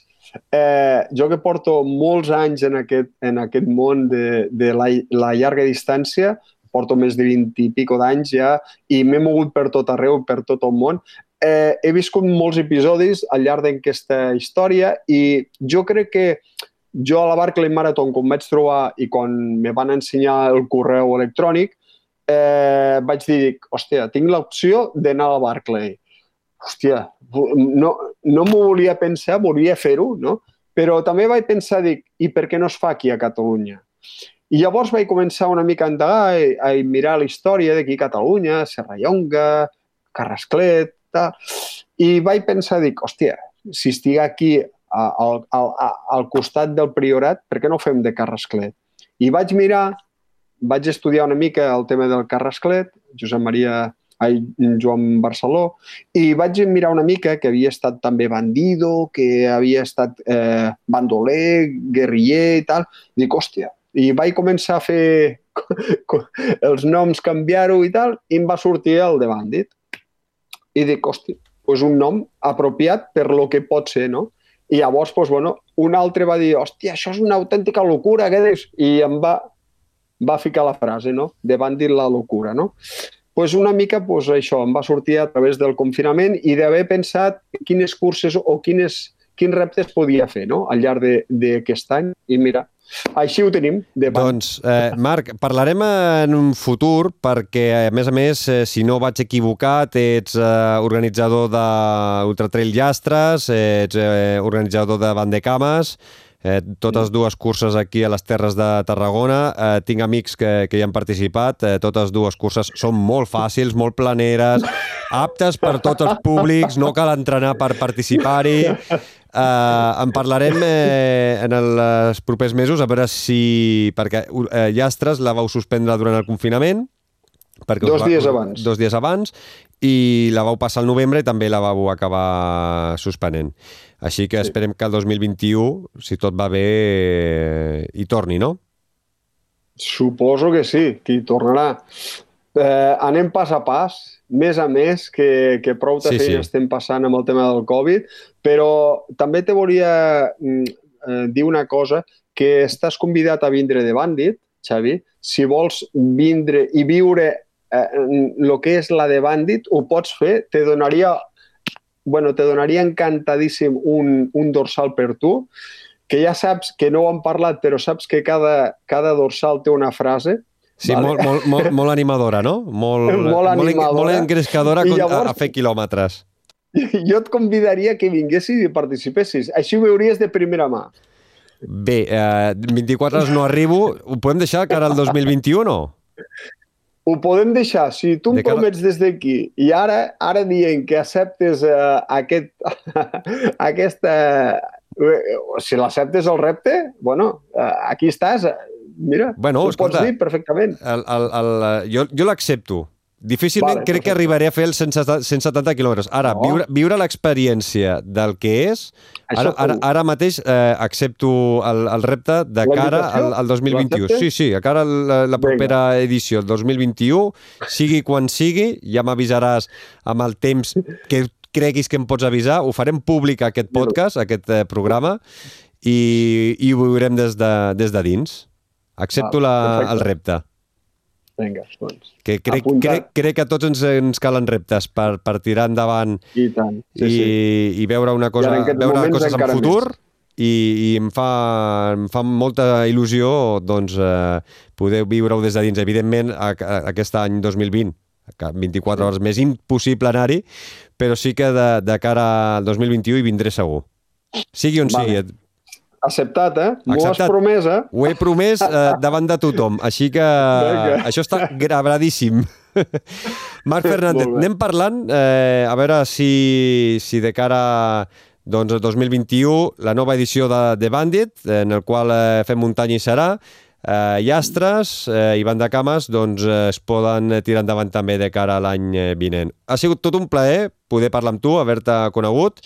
eh, jo que porto molts anys en aquest, en aquest món de, de la, la llarga distància, porto més de 20 i pico d'anys ja, i m'he mogut per tot arreu, per tot el món, eh, he viscut molts episodis al llarg d'aquesta història i jo crec que jo a la Barclay Marathon, quan vaig trobar i quan me van ensenyar el correu electrònic, eh, vaig dir, hòstia, tinc l'opció d'anar a la Barclay. Hòstia, no, no m'ho volia pensar, volia fer-ho, no? Però també vaig pensar, dic, i per què no es fa aquí a Catalunya? I llavors vaig començar una mica a indagar i a mirar la història d'aquí a Catalunya, Serrallonga, Carrasclet, tal. i vaig pensar, dic, hòstia, si estic aquí a, al, al, al costat del Priorat, per què no ho fem de Carrasclet? I vaig mirar, vaig estudiar una mica el tema del Carrasclet, Josep Maria ai, Joan Barceló, i vaig mirar una mica que havia estat també bandido, que havia estat eh, bandoler, guerriller i tal. I dic, hòstia, i vaig començar a fer els noms, canviar-ho i tal, i em va sortir el de bandit. I dic, hòstia, doncs un nom apropiat per lo que pot ser, no? I llavors, doncs, bueno, un altre va dir, hòstia, això és una autèntica locura, què dius? I em va, va ficar la frase, no? De bandit la locura, no? pues una mica pues, això em va sortir a través del confinament i d'haver pensat quines curses o quines, quins reptes podia fer no? al llarg d'aquest any. I mira, així ho tenim. De Doncs, eh, Marc, parlarem en un futur perquè, a més a més, eh, si no vaig equivocat, ets eh, organitzador de Ultra Trail Llastres, ets eh, organitzador de Vandecames, eh, totes dues curses aquí a les Terres de Tarragona. Eh, tinc amics que, que hi han participat. Eh, totes dues curses són molt fàcils, molt planeres, aptes per tots els públics, no cal entrenar per participar-hi. Uh, en parlarem eh, en el- els propers mesos a veure si... perquè eh, Llastres la vau suspendre durant el confinament perquè Dos va- dies abans. dos dies abans i la vau passar al novembre i també la vau acabar suspenent així que Sí. esperem que el 2021 si tot va bé hi torni, no? Suposo que sí, que hi tornarà. Eh, anem pas a pas, més a més, que, que prou de Sí, sí, feina sí. estem passant amb el tema del Covid, però també te volia mm, eh, dir una cosa, que estàs convidat a vindre de Bandit, Xavi, si vols vindre i viure eh, el que és la de Bandit, ho pots fer, te donaria bueno, te donaria encantadíssim un, un dorsal per tu, que ja saps que no ho hem parlat, però saps que cada, cada dorsal té una frase. Sí, Vale. molt, molt, molt, molt animadora, no? Molt, Molt animadora. molt engrescadora I con- a, llavors- a fer quilòmetres. Jo et convidaria que vinguessis i participessis. Així ho veuries de primera mà. Bé, eh, 24 hores no arribo. Ho podem deixar cara al 2021 o no? Ho podem deixar. Si tu em De promets des d'aquí i ara ara dient que acceptes uh, aquest, aquesta... eh, si l'acceptes el repte, bueno, uh, aquí estàs. Mira, Bueno, ho escolta. pots dir perfectament. El, el, el, jo jo l'accepto. Difícilment Vale, crec que arribaré a fer els 170 170 quilòmetres. Ara, No. viure, viure l'experiència del que és, ara, ara, ara mateix eh, accepto el, el repte de cara al, al 2021. L'acceptes? Sí, sí, a cara a la, la propera edició, el 2021, sigui quan sigui, ja m'avisaràs amb el temps que creguis que em pots avisar, ho farem públic aquest podcast, aquest eh, programa, i, i ho veurem des de, des de dins. Accepto Val, la, el repte. Vinga, doncs. Que crec, crec, crec que a tots ens, ens calen reptes per, per tirar endavant I tant. Sí, i, sí. i veure una cosa, I veure coses en futur i, i em, fa, em fa molta il·lusió doncs, eh, poder viure-ho des de dins. Evidentment, a, a, aquest any 2020, que 24 hores més impossible anar-hi, però sí que de, de cara al 2021 hi vindré segur. Sigui on Vale. sigui. Acceptat, eh? M'ho has promès, eh? Ho he promès eh, davant de tothom, així que Vinga. això està gravadíssim. Marc Fernández, anem parlant, eh, a veure si, si de cara doncs, al 2021, la nova edició de, de Bandit, en el qual eh, fem muntanya i serà, eh, Llastres eh, i Banda Cames doncs, eh, es poden tirar endavant també de cara a l'any eh, vinent. Ha sigut tot un plaer poder parlar amb tu, haver-te conegut,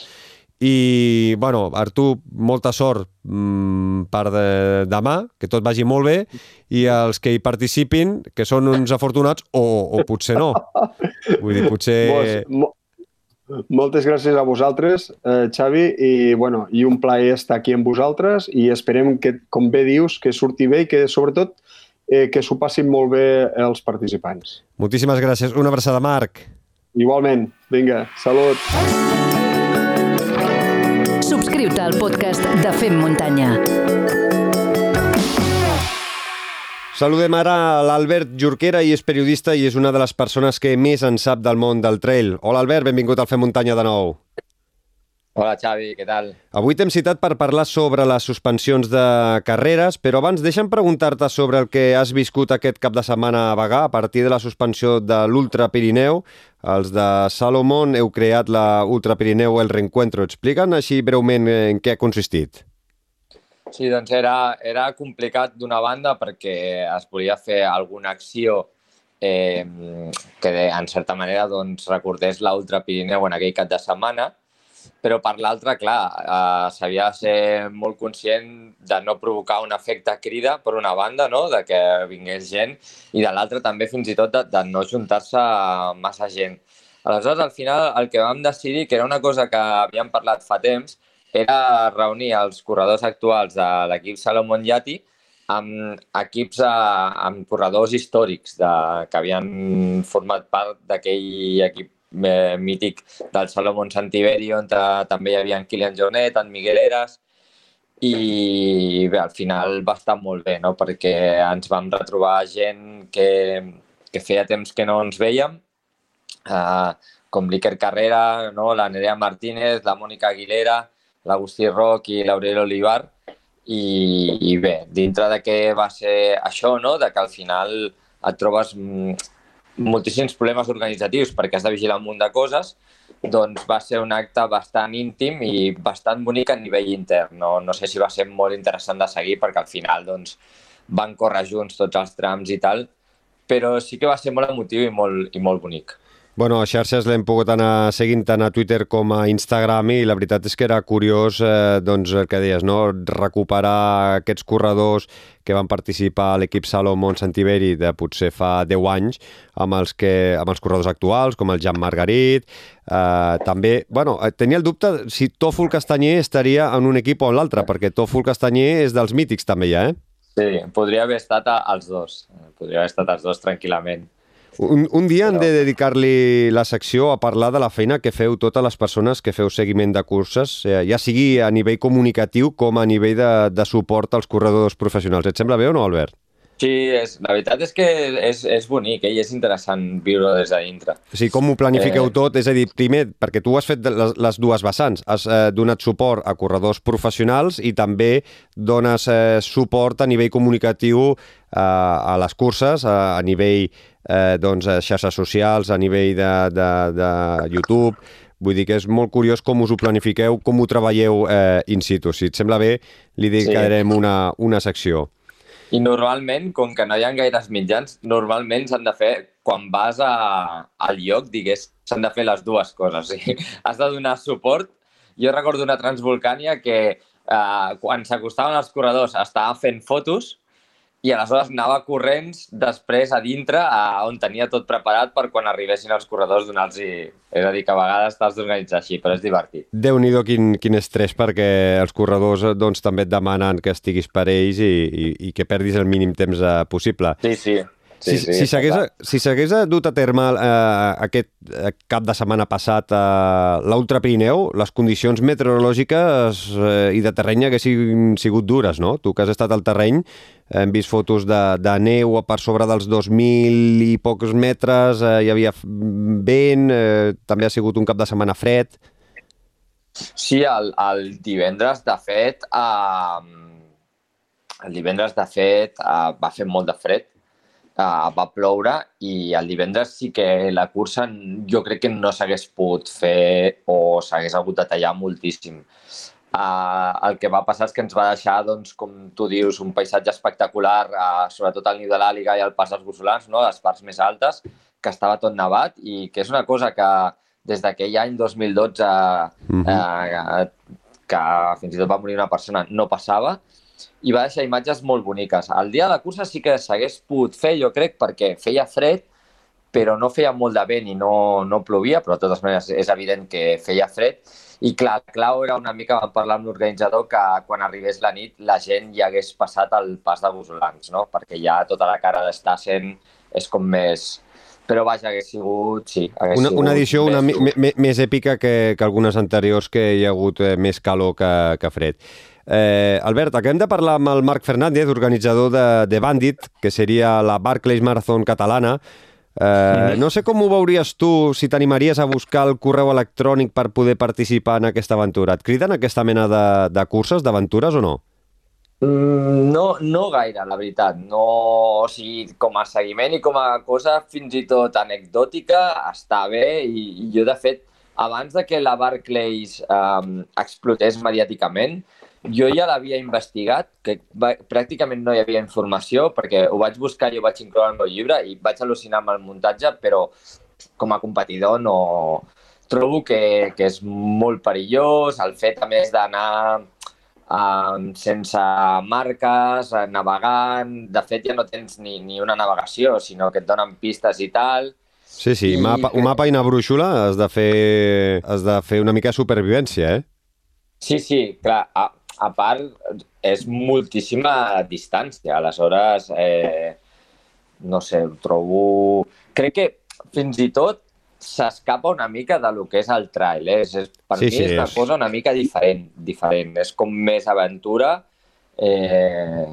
i, bueno, Artur, molta sort mm, per de, demà, que tot vagi molt bé, i els que hi participin, que són uns afortunats, o, o potser no. Vull dir, potser... Vos, mo moltes gràcies a vosaltres, eh, Xavi, i, bueno, i un plaer estar aquí amb vosaltres i esperem que, com bé dius, que surti bé i que, sobretot, eh, que s'ho passin molt bé els participants. Moltíssimes gràcies. Una abraçada, Marc. Igualment. Vinga, salut. Subscriu-te al podcast de Fem Muntanya. Saludem ara l'Albert Jorquera i és periodista i és una de les persones que més en sap del món del trail. Hola, Albert, benvingut al Fem Muntanya de nou. Hola Xavi, què tal? Avui t'hem citat per parlar sobre les suspensions de carreres, però abans deixa'm preguntar-te sobre el que has viscut aquest cap de setmana a Bagà a partir de la suspensió de l'Ultra Pirineu. Els de Salomon heu creat la Ultra Pirineu El Reencuentro. Explica'n així breument en què ha consistit. Sí, doncs era, era complicat d'una banda perquè es volia fer alguna acció eh, que de, en certa manera doncs, recordés l'Ultra Pirineu en aquell cap de setmana, però per l'altra, clar, eh, s'havia de ser molt conscient de no provocar un efecte crida, per una banda, no? de que vingués gent, i de l'altra també fins i tot de, de no juntar-se massa gent. Aleshores, al final, el que vam decidir, que era una cosa que havíem parlat fa temps, era reunir els corredors actuals de l'equip Salomon Yati amb equips, eh, amb corredors històrics de, que havien format part d'aquell equip eh, mític del Salomon Santiberi, on ta, també hi havia en Kilian Jornet, en Miguel Eras, i bé, al final va estar molt bé, no? perquè ens vam retrobar gent que, que feia temps que no ens veiem, eh, com l'Iker Carrera, no? la Nerea Martínez, la Mònica Aguilera, l'Agustí Roc i l'Aurel Olivar, i, i bé, dintre de què va ser això, no? de que al final et trobes mm, moltíssims problemes organitzatius perquè has de vigilar un munt de coses, doncs va ser un acte bastant íntim i bastant bonic a nivell intern. No, no sé si va ser molt interessant de seguir perquè al final doncs, van córrer junts tots els trams i tal, però sí que va ser molt emotiu i molt, i molt bonic. Bueno, a xarxes l'hem pogut anar seguint tant a Twitter com a Instagram i la veritat és que era curiós eh, doncs, el que deies, no? recuperar aquests corredors que van participar a l'equip Salomon Santiberi de potser fa 10 anys amb els, que, amb els corredors actuals, com el Jean Margarit. Eh, també, bueno, eh, tenia el dubte si Tòfol Castanyer estaria en un equip o en l'altre, perquè Tòfol Castanyer és dels mítics també ja, eh? Sí, podria haver estat als dos. Podria haver estat als dos tranquil·lament. Un, un dia hem de dedicar-li la secció a parlar de la feina que feu totes les persones que feu seguiment de curses, eh, ja sigui a nivell comunicatiu com a nivell de, de suport als corredors professionals. Et sembla bé o no, Albert? Sí, és, la veritat és que és, és bonic eh? i és interessant viure des de dintre. O sigui, com ho planifiqueu Eh. tot? És a dir, primer, perquè tu has fet les, les dues vessants. Has eh, donat suport a corredors professionals i també dones eh, suport a nivell comunicatiu eh, a les curses, a, a nivell eh, doncs, eh, xarxes socials, a nivell de, de, de YouTube. Vull dir que és molt curiós com us ho planifiqueu, com ho treballeu eh, in situ. Si et sembla bé, li dedicarem una, una secció. I normalment, com que no hi ha gaires mitjans, normalment s'han de fer, quan vas a, al lloc, digués, s'han de fer les dues coses. Sigui, has de donar suport. Jo recordo una Transvolcània que eh, quan s'acostaven els corredors estava fent fotos i aleshores anava corrents després a dintre a on tenia tot preparat per quan arribessin els corredors donar-los... És a dir, que a vegades t'has d'organitzar així, però és divertit. déu nhi quin, quin estrès perquè els corredors eh, doncs, també et demanen que estiguis per ells i, i, i que perdis el mínim temps eh, possible. Sí, sí. Si, sí, si s'hagués si dut a terme eh, aquest eh, cap de setmana passat a l'Ultra Pirineu, les condicions meteorològiques eh, i de terreny haguessin sigut dures, no? Tu que has estat al terreny, hem vist fotos de, de neu per sobre dels 2.000 i pocs metres, eh, hi havia vent, eh, també ha sigut un cap de setmana fred. Sí, el, el divendres, de fet, eh, el divendres, de fet, eh, va fer molt de fred, eh, va ploure i el divendres sí que la cursa jo crec que no s'hagués pogut fer o s'hagués hagut de tallar moltíssim. Uh, el que va passar és que ens va deixar, doncs, com tu dius, un paisatge espectacular, uh, sobretot al niu de l'Àliga i al pas dels Bussolans, no? les parts més altes, que estava tot nevat i que és una cosa que des d'aquell any 2012 Mhm. eh, que fins i tot va morir una persona, no passava, i va deixar imatges molt boniques. El dia de la cursa sí que s'hagués pogut fer, jo crec, perquè feia fred, però no feia molt de vent i no, no plovia, però de totes maneres és evident que feia fred. I clar, clau era una mica, vam parlar amb l'organitzador, que quan arribés la nit la gent ja hagués passat el pas de Busolans, no? perquè ja tota la cara d'estar sent és com més... Però vaja, hagués sigut, sí, hagués Una, sigut una edició una, més dur. mi- més èpica que, que algunes anteriors que hi ha hagut eh, més calor que, que fred. Eh, Albert, acabem de parlar amb el Marc Fernández, organitzador de, de Bandit, que seria la Barclays Marathon catalana. Eh, no sé com ho veuries tu, si t'animaries a buscar el correu electrònic per poder participar en aquesta aventura. Et criden aquesta mena de, de curses, d'aventures o no? Mm, No, no gaire, la veritat. No, o sigui, com a seguiment i com a cosa fins i tot anecdòtica està bé i, i jo, de fet, abans de que la Barclays um, explotés mediàticament, jo ja l'havia investigat, que va, pràcticament no hi havia informació, perquè ho vaig buscar i ho vaig incloure al meu llibre i vaig al·lucinar amb el muntatge, però com a competidor no... Trobo que, que és molt perillós, el fet, a més, d'anar um, sense marques, eh, navegant... De fet, ja no tens ni, ni una navegació, sinó que et donen pistes i tal. Sí, sí, I mapa, que- un mapa i una brúixola has de fer, has de fer una mica de supervivència, eh? Sí, sí, clar. A, a part, és moltíssima distància. Aleshores, eh, no sé, ho trobo... Crec que fins i tot s'escapa una mica de lo que és el trail. Eh? És, per Sí, mi sí, és una és- cosa una mica diferent. diferent. És com més aventura eh,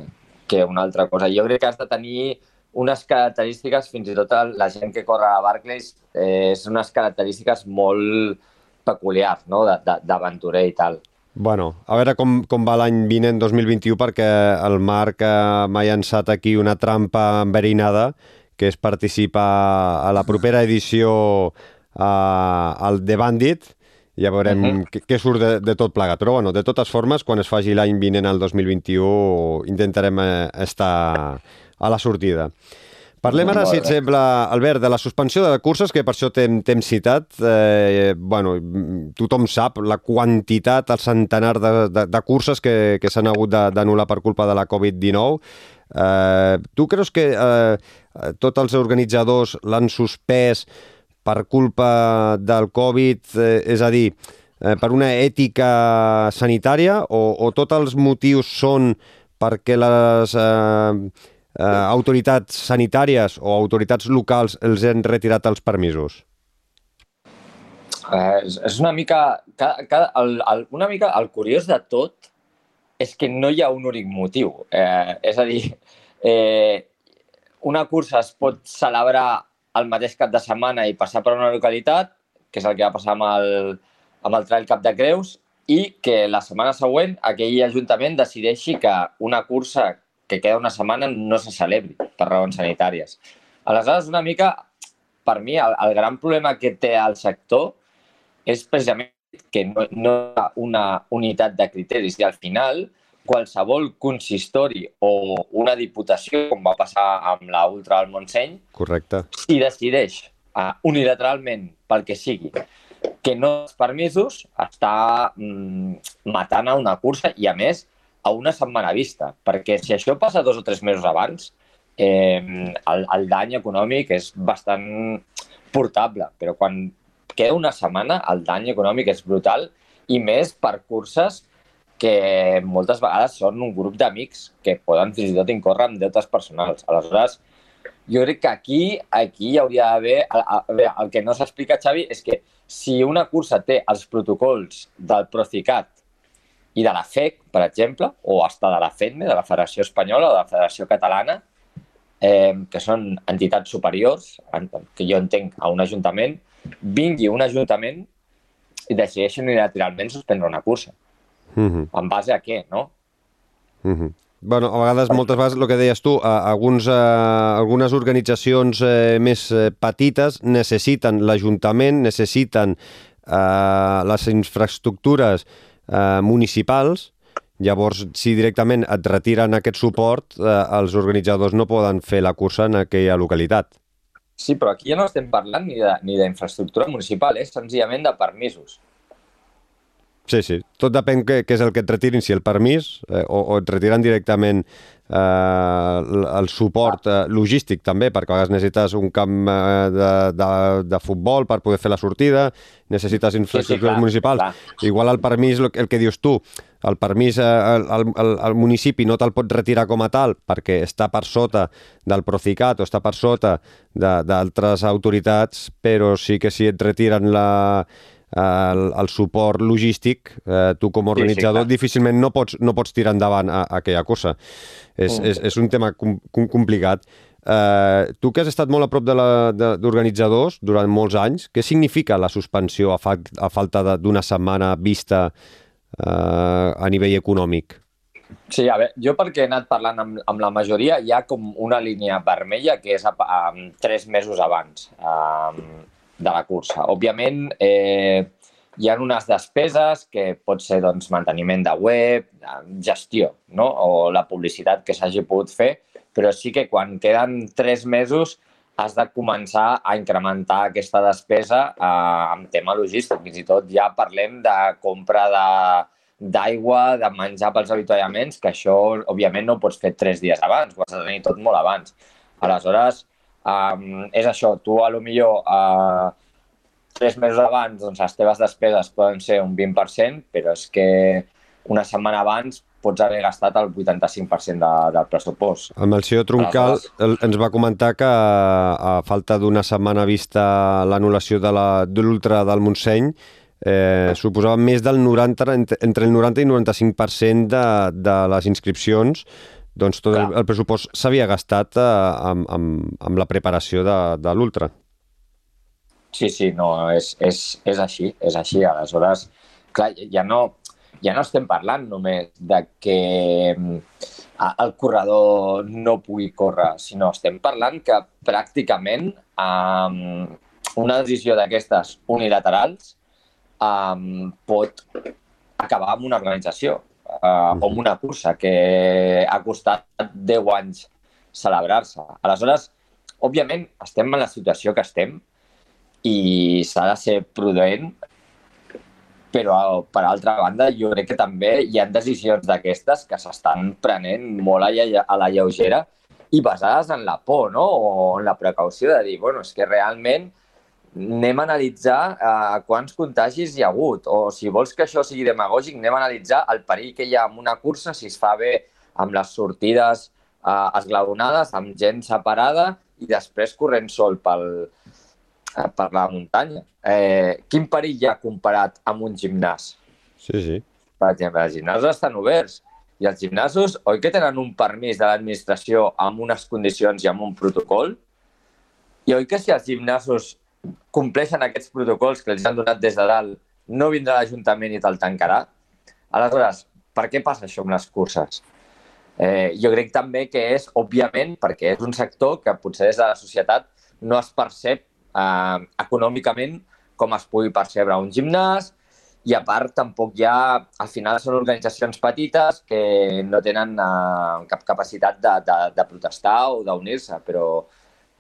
que una altra cosa. Jo crec que has de tenir unes característiques, fins i tot la gent que corre a Barclays, eh, és unes característiques molt peculiars, no?, d'aventurer i tal. Bueno, a veure com, com va l'any vinent 2021 perquè el Marc eh, m'ha llançat aquí una trampa enverinada que és participar a la propera edició eh, al The Bandit ja veurem uh Mhm. -huh. què, què surt de, de tot plegat. Però, bueno, de totes formes, quan es faci l'any vinent, el 2021, intentarem eh, estar a la sortida. Parlem ara, si et sembla, Albert, de la suspensió de curses, que per això t'hem citat. Eh, bueno, tothom sap la quantitat, el centenar de, de, de curses que, que s'han hagut d'anul·lar per culpa de la Covid-19. Eh, tu creus que eh, tots els organitzadors l'han suspès per culpa del Covid, eh, és a dir, eh, per una ètica sanitària o, o tots els motius són perquè les eh, eh, autoritats sanitàries o autoritats locals els han retirat els permisos? Eh, és, una mica... Cada, cada, el, el, una mica el curiós de tot és que no hi ha un únic motiu. Eh, és a dir, eh, una cursa es pot celebrar el mateix cap de setmana i passar per una localitat, que és el que va passar amb el, amb el Trail Cap de Creus, i que la setmana següent aquell ajuntament decideixi que una cursa que queda una setmana no se celebri per raons sanitàries. Aleshores, una mica, per mi, el, el gran problema que té el sector és precisament que no, no hi ha una unitat de criteris i al final qualsevol consistori o una diputació, com va passar amb la Ultra del Montseny, Correcte. si decideix uh, unilateralment, pel que sigui, que no els permisos, està mm, matant a una cursa i, a més, a una setmana vista. Perquè si això passa dos o tres mesos abans, eh, el, el dany econòmic és bastant portable, però quan queda una setmana el dany econòmic és brutal i més per curses que moltes vegades són un grup d'amics que poden fins i tot incórrer amb deutes personals. Aleshores, jo crec que aquí, aquí hi hauria d'haver... El, el que no s'explica, Xavi, és que si una cursa té els protocols del Procicat i de la FEC, per exemple, o hasta de la FEDME, de la Federació Espanyola o de la Federació Catalana, eh, que són entitats superiors, que jo entenc a un ajuntament, vingui un ajuntament i decideixi unilateralment suspendre una cursa. Mm -hmm. En base a què, no? Mm -hmm. Bueno, a vegades, moltes vegades, el que deies tu, a, alguns, a, algunes organitzacions eh, més eh, petites necessiten l'Ajuntament, necessiten eh, les infraestructures eh, municipals, llavors, si directament et retiren aquest suport, eh, els organitzadors no poden fer la cursa en aquella localitat. Sí, però aquí ja no estem parlant ni d'infraestructura municipal, és senzillament de permisos. Sí, sí. Tot depèn què, què és el que et retirin, si el permís eh, o, o et retiren directament eh, el, el suport eh, logístic també, perquè a vegades necessites un camp eh, de, de, de futbol per poder fer la sortida, necessites infraestructures clar, municipals. clar. Igual el permís, el, el que dius tu, el permís eh, el, el, el, el municipi no te'l pot retirar com a tal perquè està per sota del Procicat o està per sota de- d'altres autoritats, però sí que si et retiren la, el, el suport logístic, eh, tu com a Sí, sí, organitzador clar. difícilment no pots, no pots tirar endavant a, a aquella cursa. És, Mm. és, és un tema com, com complicat. Eh, tu que has estat molt a prop d'organitzadors durant molts anys, què significa la suspensió a, fa, a falta de- d'una setmana vista eh, a nivell econòmic? Sí, a veure, jo perquè he anat parlant amb, amb la majoria, hi ha com una línia vermella que és a, a, tres mesos abans a, de la cursa. Òbviament, eh, hi ha unes despeses que pot ser doncs, manteniment de web, gestió, no? o la publicitat que s'hagi pogut fer, però sí que quan queden tres mesos has de començar a incrementar aquesta despesa eh, amb tema logístic. Fins i tot ja parlem de compra de d'aigua, de menjar pels avituallaments, que això, òbviament, no ho pots fer tres dies abans, ho has de tenir tot molt abans. Aleshores, um, és això, tu a lo millor uh, tres mesos abans doncs, les teves despeses poden ser un 20%, però és que una setmana abans pots haver gastat el 85% de, del pressupost. El Melcior Troncal el, ens va comentar que a falta d'una setmana vista l'anul·lació de la- de l'Ultra del Montseny eh, suposava més del 90, entre, entre el 90 i 95% de, de les inscripcions doncs tot Clar. el pressupost s'havia gastat eh, amb, amb, amb la preparació de, de l'Ultra. Sí, sí, no, és, és, és així, és així. Aleshores, clar, ja no, ja no estem parlant només de que mm, el corredor no pugui córrer, sinó estem parlant que pràcticament um, una decisió d'aquestes unilaterals um, pot acabar amb una organització o amb una cursa que ha costat 10 anys celebrar-se. Aleshores, òbviament, estem en la situació que estem i s'ha de ser prudent, però, per altra banda, jo crec que també hi ha decisions d'aquestes que s'estan prenent molt a, a la lleugera i basades en la por, no? O en la precaució de dir, bueno, és que realment anem a analitzar eh, quants contagis hi ha hagut, o si vols que això sigui demagògic, anem a analitzar el perill que hi ha en una cursa, si es fa bé amb les sortides eh, esglaonades, amb gent separada, i després corrent sol pel, eh, per la muntanya. Eh, quin perill hi ha comparat amb un gimnàs? Sí, sí. Per exemple, els gimnasos estan oberts i els gimnasos, oi que tenen un permís de l'administració amb unes condicions i amb un protocol? I oi que si els gimnasos compleixen aquests protocols que els han donat des de dalt, no vindrà l'Ajuntament i te'l tancarà? Aleshores, per què passa això amb les curses? Eh, jo crec també que és, òbviament, perquè és un sector que potser des de la societat no es percep eh, econòmicament com es pugui percebre un gimnàs, i a part tampoc hi ha, al final són organitzacions petites que no tenen uh, cap capacitat de, de, de protestar o d'unir-se, però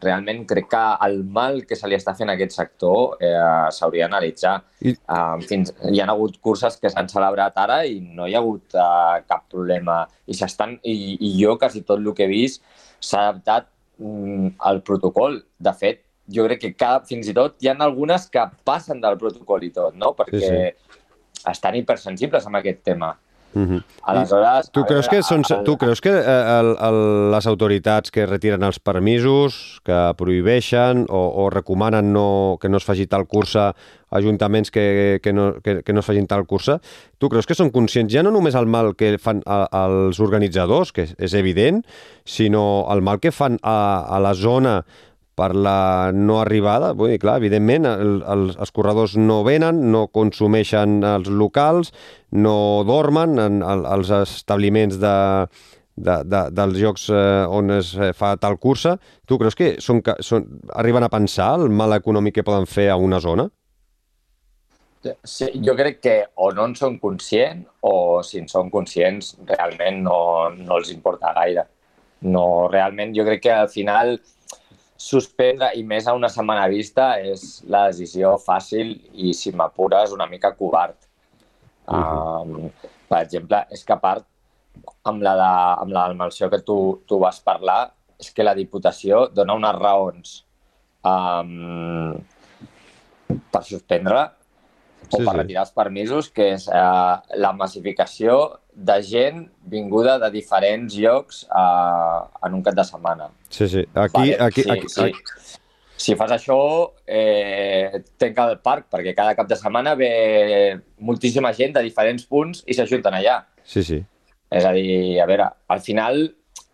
realment crec que el mal que se li està fent a aquest sector eh, s'hauria d'analitzar. I... Uh, fins, hi ha hagut curses que s'han celebrat ara i no hi ha hagut uh, cap problema. I, estan, i, I jo quasi tot el que he vist s'ha adaptat mm, al protocol. De fet, jo crec que cada, fins i tot hi ha algunes que passen del protocol i tot, no? Perquè sí, sí. estan hipersensibles amb aquest tema. -huh. Aleshores... Tu creus, que són, tu creus que el, el, les autoritats que retiren els permisos, que prohibeixen o, o recomanen no, que no es faci tal cursa, ajuntaments que, que, no, que, que no es facin tal cursa, tu creus que són conscients ja no només el mal que fan a, als organitzadors, que és, és evident, sinó el mal que fan a, a la zona per la no arribada. Vull dir, clar, evidentment, el, els, els corredors no venen, no consumeixen els locals, no dormen en, en els establiments de, de, de, dels llocs eh, on es eh, fa tal cursa. Tu creus que són, són, arriben a pensar el mal econòmic que poden fer a una zona? Sí, jo crec que o no en són conscients o si en són conscients realment no, no els importa gaire. No, realment jo crec que al final suspendre, i més a una setmana vista, és la decisió fàcil i, si m'apures, una mica covard. Uh -huh. um, per exemple, és que a part, amb la, de, amb la malció que tu, tu vas parlar, és que la Diputació dona unes raons um, per suspendre o sí, per retirar els permisos, que és uh, la massificació de gent vinguda de diferents llocs uh, en un cap de setmana. Sí, sí. Aquí, vale, aquí, sí, aquí, sí. aquí. Si fas això, eh, tenca el parc, perquè cada cap de setmana ve moltíssima gent de diferents punts i s'ajunten allà. Sí, sí. És a dir, a veure, al final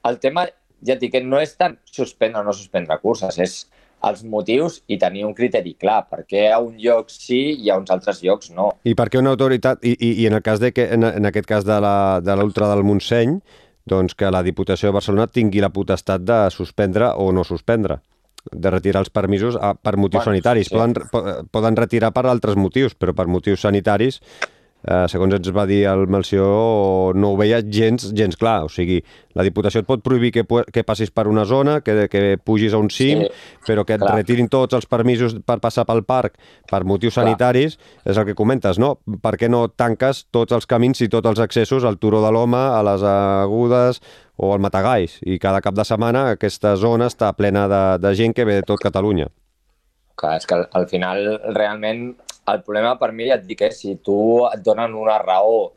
el tema, ja et dic, no és tant suspendre o no suspendre curses, és els motius i tenir un criteri clar, perquè a un lloc sí i a uns altres llocs no. I per què una autoritat, i, i, i en el cas de que, en, en aquest cas de l'ultra de del Montseny, doncs que la Diputació de Barcelona tingui la potestat de suspendre o no suspendre de retirar els permisos a, per motius bueno, sanitaris. Sí. Poden, poden retirar per altres motius, però per motius sanitaris eh, segons ens va dir el Melció, no ho veia gens, gens clar. O sigui, la Diputació et pot prohibir que, que passis per una zona, que, que pugis a un cim, sí, però que et clar. retirin tots els permisos per passar pel parc per motius clar. sanitaris, és el que comentes, no? Per què no tanques tots els camins i tots els accessos al Turó de l'Home, a les Agudes o al Matagalls? I cada cap de setmana aquesta zona està plena de, de gent que ve de tot Catalunya. Clar, és que al, al final realment el problema per mi, ja et dic, és si tu et donen una raó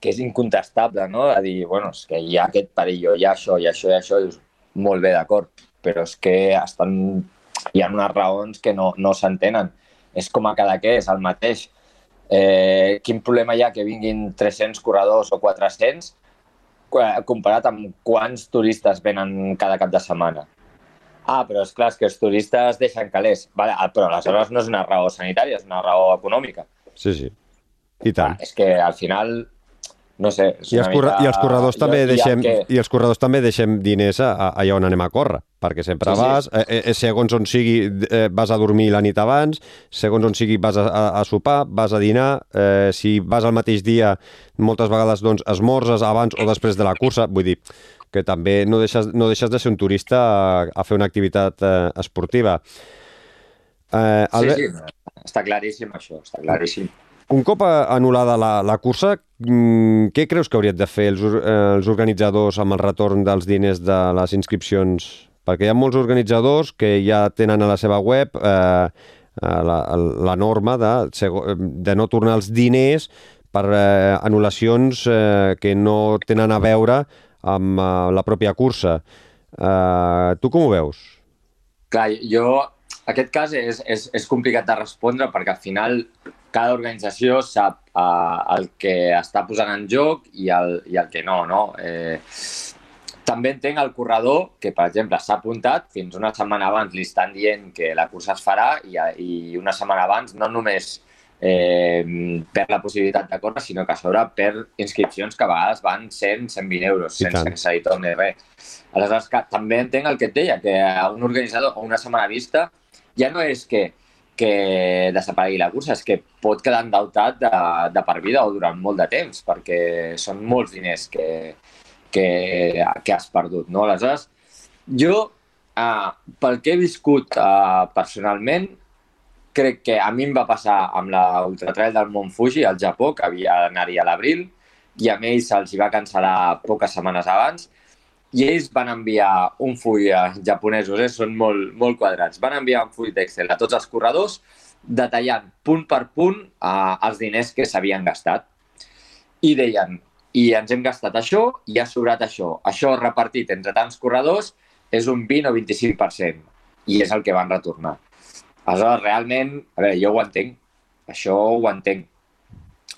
que és incontestable, no? A dir, bueno, és que hi ha aquest perillo, hi ha això, hi ha això, hi ha això, dius, molt bé, d'acord, però és que estan... hi ha unes raons que no, no s'entenen. És com a cada què, és el mateix. Eh, quin problema hi ha que vinguin 300 corredors o 400 comparat amb quants turistes venen cada cap de setmana? Ah, però és clar, és que els turistes deixen calés. Vale, ah, però aleshores no és una raó sanitària, és una raó econòmica. Sí, sí. I tant. Ah, és que al final, no sé... I els, mica... I els corredors també jo, deixem que... i els corredors també deixem diners a, a, allà on anem a córrer, perquè sempre sí, vas, sí. Eh, eh, segons on sigui eh, vas a dormir la nit abans, segons on sigui vas a, a, a sopar, vas a dinar, eh, si vas al mateix dia moltes vegades doncs esmorzes abans o després de la cursa, vull dir, que també no deixes, no deixes de ser un turista a, a fer una activitat eh, esportiva. Eh, Albert... Sí, sí, està claríssim això, està claríssim. Un cop anul·lada la, la cursa, mm, què creus que haurien de fer els, eh, els organitzadors amb el retorn dels diners de les inscripcions? Perquè hi ha molts organitzadors que ja tenen a la seva web eh, eh la, la norma de, de no tornar els diners per eh, anul·lacions eh, que no tenen a veure amb uh, la pròpia cursa. Uh, tu com ho veus? Clar, jo... Aquest cas és, és, és complicat de respondre perquè al final cada organització sap uh, el que està posant en joc i el, i el que no, no? Eh, també entenc el corredor que, per exemple, s'ha apuntat, fins una setmana abans li estan dient que la cursa es farà i, i una setmana abans no només per la possibilitat de córrer, sinó que a sobre per inscripcions que a vegades van 100, 120 euros, I sense tant. que se li torni res. Aleshores, que, també entenc el que et deia, que a un organitzador o una setmana vista ja no és que, que desaparegui la cursa, és que pot quedar endeutat de, de per vida o durant molt de temps, perquè són molts diners que, que, que has perdut. No? Aleshores, jo, uh, pel que he viscut uh, personalment, crec que a mi em va passar amb la Ultratrail del Mont Fuji al Japó, que havia d'anar-hi a l'abril, i a ells se'ls va cancel·lar poques setmanes abans, i ells van enviar un full a japonesos, eh? són molt, molt quadrats, van enviar un full d'Excel a tots els corredors detallant punt per punt eh, els diners que s'havien gastat. I deien, i ens hem gastat això i ha sobrat això. Això repartit entre tants corredors és un 20 o 25%, i és el que van retornar. Aleshores, realment, a veure, jo ho entenc, això ho entenc.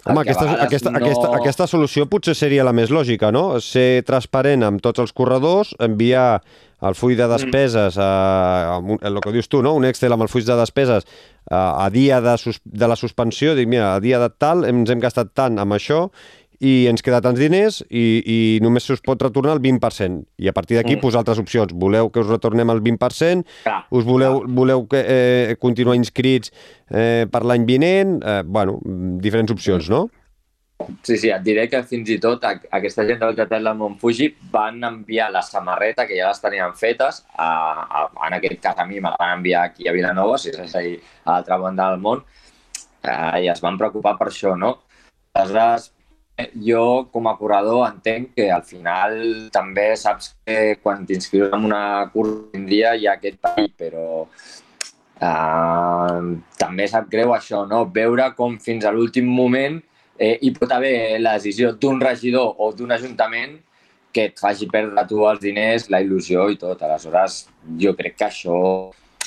Home, aquesta, aquesta, no- aquesta, aquesta solució potser seria la més lògica, no? Ser transparent amb tots els corredors, enviar el full Mm. de despeses, a, a el que dius tu, no? un Excel amb el full de despeses a, a dia de, sus, de la suspensió, dic, mira, a dia de tal ens hem gastat tant amb això i ens queda tants diners i, i només se us pot retornar el 20%. I a partir d'aquí Mm. posar altres opcions. Voleu que us retornem el 20%? Clar, Us voleu, voleu que, eh, continuar inscrits eh, per l'any vinent? Eh, bueno, diferents opcions, no? Sí, sí, et diré que fins i tot a- aquesta gent del Catel del Mont Fuji van enviar la samarreta, que ja les tenien fetes, a, a, en aquest cas a mi me la van enviar aquí a Vilanova, si és ahir a l'altra banda del món, eh, i es van preocupar per això, no? Aleshores, jo com a corredor entenc que al final també saps que quan t'inscrius en una cursa un dia hi ha aquest perill, però eh, també sap greu això, no? Veure com fins a l'últim moment eh, hi pot haver la decisió d'un regidor o d'un ajuntament que et faci perdre tu els diners, la il·lusió i tot. Aleshores, jo crec que això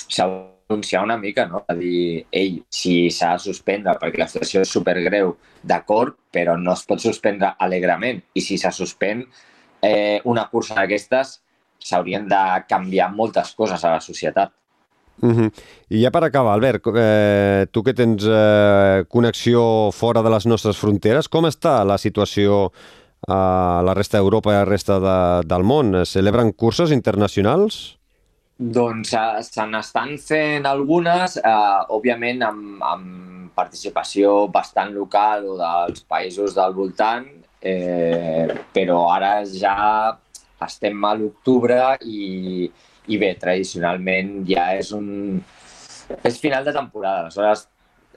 s'ha d'anunciar una mica, no? A dir, ei, si s'ha de suspendre perquè la situació és supergreu, d'acord, però no es pot suspendre alegrement. I si se suspèn eh, una cursa d'aquestes, s'haurien de canviar moltes coses a la societat. Uh -huh. I ja per acabar, Albert, eh, tu que tens eh, connexió fora de les nostres fronteres, com està la situació a la resta d'Europa i a la resta de, del món? Celebren curses internacionals? Doncs eh, se n'estan fent algunes, eh, òbviament amb, amb participació bastant local o dels països del voltant, eh, però ara ja estem a l'octubre i, i bé, tradicionalment ja és un... és final de temporada, aleshores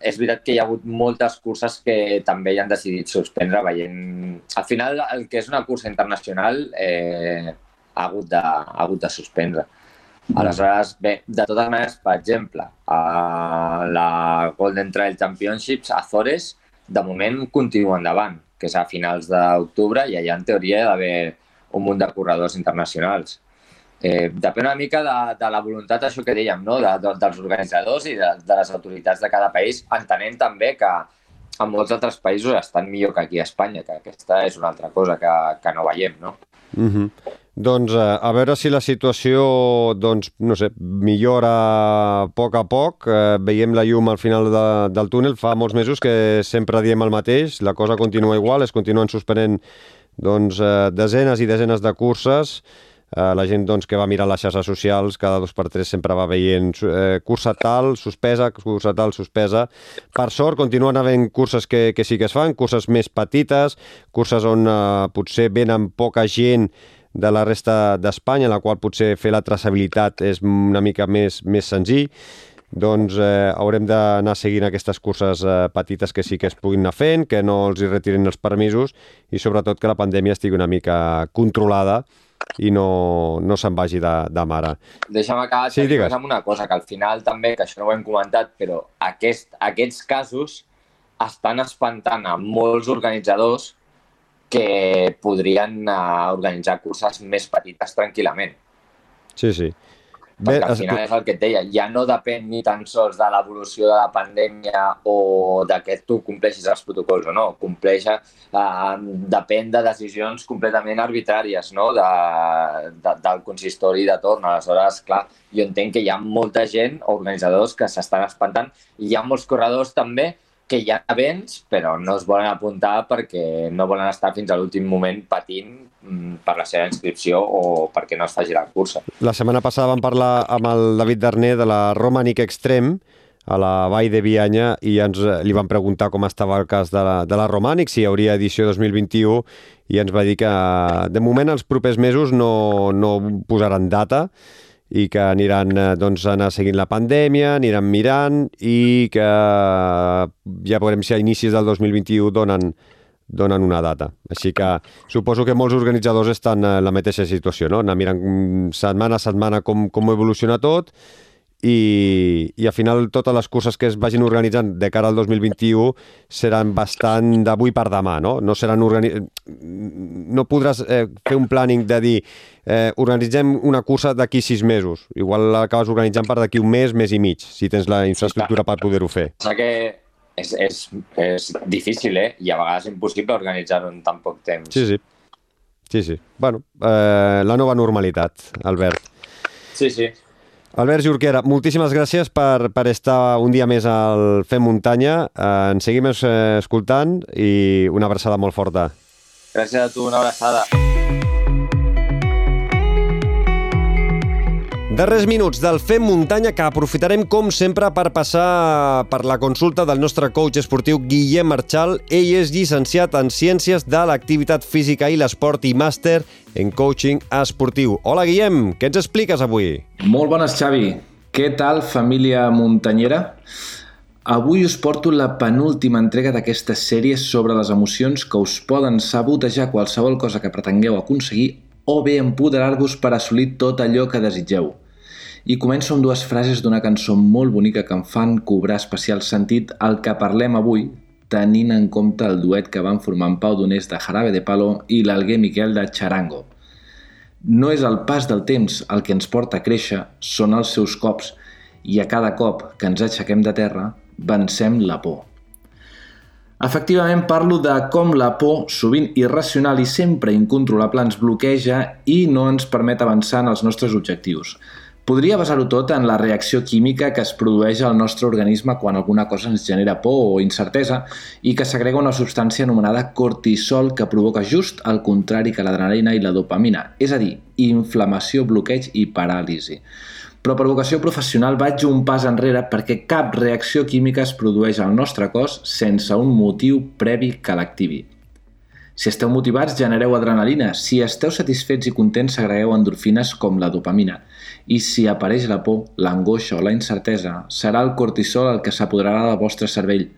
és veritat que hi ha hagut moltes curses que també hi han decidit suspendre veient... Al final, el que és una cursa internacional eh, ha, hagut de, ha hagut de suspendre. Aleshores, bé, de totes maneres, per exemple, a la Golden Trail Championships, Azores, de moment continua endavant, que és a finals d'octubre i allà en teoria hi ha d'haver un munt de corredors internacionals. Eh, depèn una mica de, de la voluntat, això que dèiem, no? de, de, dels organitzadors i de, de les autoritats de cada país, entenent també que en molts altres països estan millor que aquí a Espanya, que aquesta és una altra cosa que, que no veiem, no? Uh -huh. Doncs eh, a veure si la situació doncs, no sé, millora a poc a poc. Eh, veiem la llum al final de, del túnel. Fa molts mesos que sempre diem el mateix. La cosa continua igual, es continuen suspenent doncs, eh, desenes i desenes de curses. Eh, la gent doncs, que va mirar les xarxes socials cada dos per tres sempre va veient eh, cursa tal, suspesa, cursa tal, suspesa. Per sort, continuen havent curses que, que sí que es fan, curses més petites, curses on eh, potser venen poca gent de la resta d'Espanya, en la qual potser fer la traçabilitat és una mica més, més senzill doncs eh, haurem d'anar seguint aquestes curses eh, petites que sí que es puguin anar fent, que no els hi retirin els permisos i sobretot que la pandèmia estigui una mica controlada i no, no se'n vagi de, de mare. Deixa'm acabar Sí, digues. amb una cosa, que al final també, que això no ho hem comentat, però aquest, aquests casos estan espantant a molts organitzadors que podrien uh, organitzar curses més petites tranquil·lament. Sí, sí. Bé, Perquè al final és el que et deia, ja no depèn ni tan sols de l'evolució de la pandèmia o de que tu compleixis els protocols o no. Compleix, eh, depèn de decisions completament arbitràries no? de, de, del consistori de torn. Aleshores, clar, jo entenc que hi ha molta gent, organitzadors, que s'estan espantant i hi ha molts corredors també que hi ha vents, però no es volen apuntar perquè no volen estar fins a l'últim moment patint mm, per la seva inscripció o perquè no es faci la cursa. La setmana passada vam parlar amb el David Darner de la Romanic Extreme, a la Vall de Bianya i ens li van preguntar com estava el cas de la, de la Romànic, si hi hauria edició 2021 i ens va dir que de moment els propers mesos no, no posaran data i que aniran eh, doncs, anar seguint la pandèmia, aniran mirant i que ja veurem si a inicis del 2021 donen, donen una data. Així que suposo que molts organitzadors estan en la mateixa situació, no? anar mirant setmana a setmana com, com evoluciona tot i, i al final totes les curses que es vagin organitzant de cara al 2021 seran bastant d'avui per demà, no? No seran organi... no podràs eh, fer un planning de dir eh, organitzem una cursa d'aquí sis mesos. Igual l'acabes organitzant per d'aquí un mes, mes i mig, si tens la infraestructura per poder-ho fer. O que és, és, és difícil, eh? I a vegades impossible organitzar-ho en tan poc temps. Sí, sí. Sí, sí. Bueno, eh, la nova normalitat, Albert. Sí, sí. Albert Jorquera, moltíssimes gràcies per, per estar un dia més al Fem Muntanya. Eh, ens seguim eh, escoltant i una abraçada molt forta. Gràcies a tu, una abraçada. Darrers minuts del Fem Muntanya que aprofitarem com sempre per passar per la consulta del nostre coach esportiu Guillem Marchal. Ell és llicenciat en Ciències de l'Activitat Física i l'Esport i màster en coaching esportiu. Hola Guillem, què ens expliques avui? Molt bones Xavi. Què tal família muntanyera? Avui us porto la penúltima entrega d'aquesta sèrie sobre les emocions que us poden sabotejar qualsevol cosa que pretengueu aconseguir o bé empoderar-vos per assolir tot allò que desitgeu. I començo amb dues frases d'una cançó molt bonica que em fan cobrar especial sentit al que parlem avui, tenint en compte el duet que van formar en Pau Donés de Jarabe de Palo i l'Alguer Miquel de Charango. No és el pas del temps el que ens porta a créixer, són els seus cops, i a cada cop que ens aixequem de terra, vencem la por. Efectivament, parlo de com la por, sovint irracional i sempre incontrolable, ens bloqueja i no ens permet avançar en els nostres objectius. Podria basar-ho tot en la reacció química que es produeix al nostre organisme quan alguna cosa ens genera por o incertesa i que s'agrega una substància anomenada cortisol que provoca just el contrari que l'adrenalina i la dopamina, és a dir, inflamació, bloqueig i paràlisi. Però per vocació professional vaig un pas enrere perquè cap reacció química es produeix al nostre cos sense un motiu previ que l'activi. Si esteu motivats, genereu adrenalina. Si esteu satisfets i contents, segregueu endorfines com la dopamina. I si apareix la por, l'angoixa o la incertesa, serà el cortisol el que s'apoderarà del vostre cervell.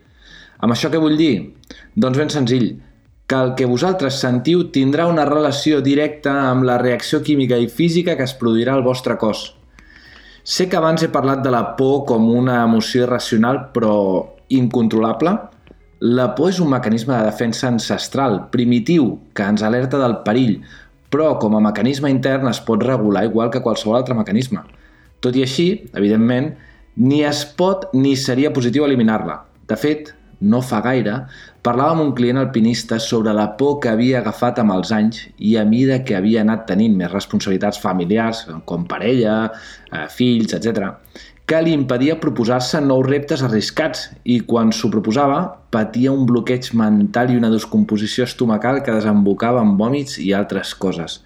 Amb això què vull dir? Doncs ben senzill, que el que vosaltres sentiu tindrà una relació directa amb la reacció química i física que es produirà al vostre cos. Sé que abans he parlat de la por com una emoció irracional però incontrolable, la por és un mecanisme de defensa ancestral, primitiu, que ens alerta del perill, però com a mecanisme intern es pot regular igual que qualsevol altre mecanisme. Tot i així, evidentment, ni es pot ni seria positiu eliminar-la. De fet, no fa gaire, parlava amb un client alpinista sobre la por que havia agafat amb els anys i a mida que havia anat tenint més responsabilitats familiars, com parella, eh, fills, etc que li impedia proposar-se nous reptes arriscats i quan s'ho proposava patia un bloqueig mental i una descomposició estomacal que desembocava en vòmits i altres coses.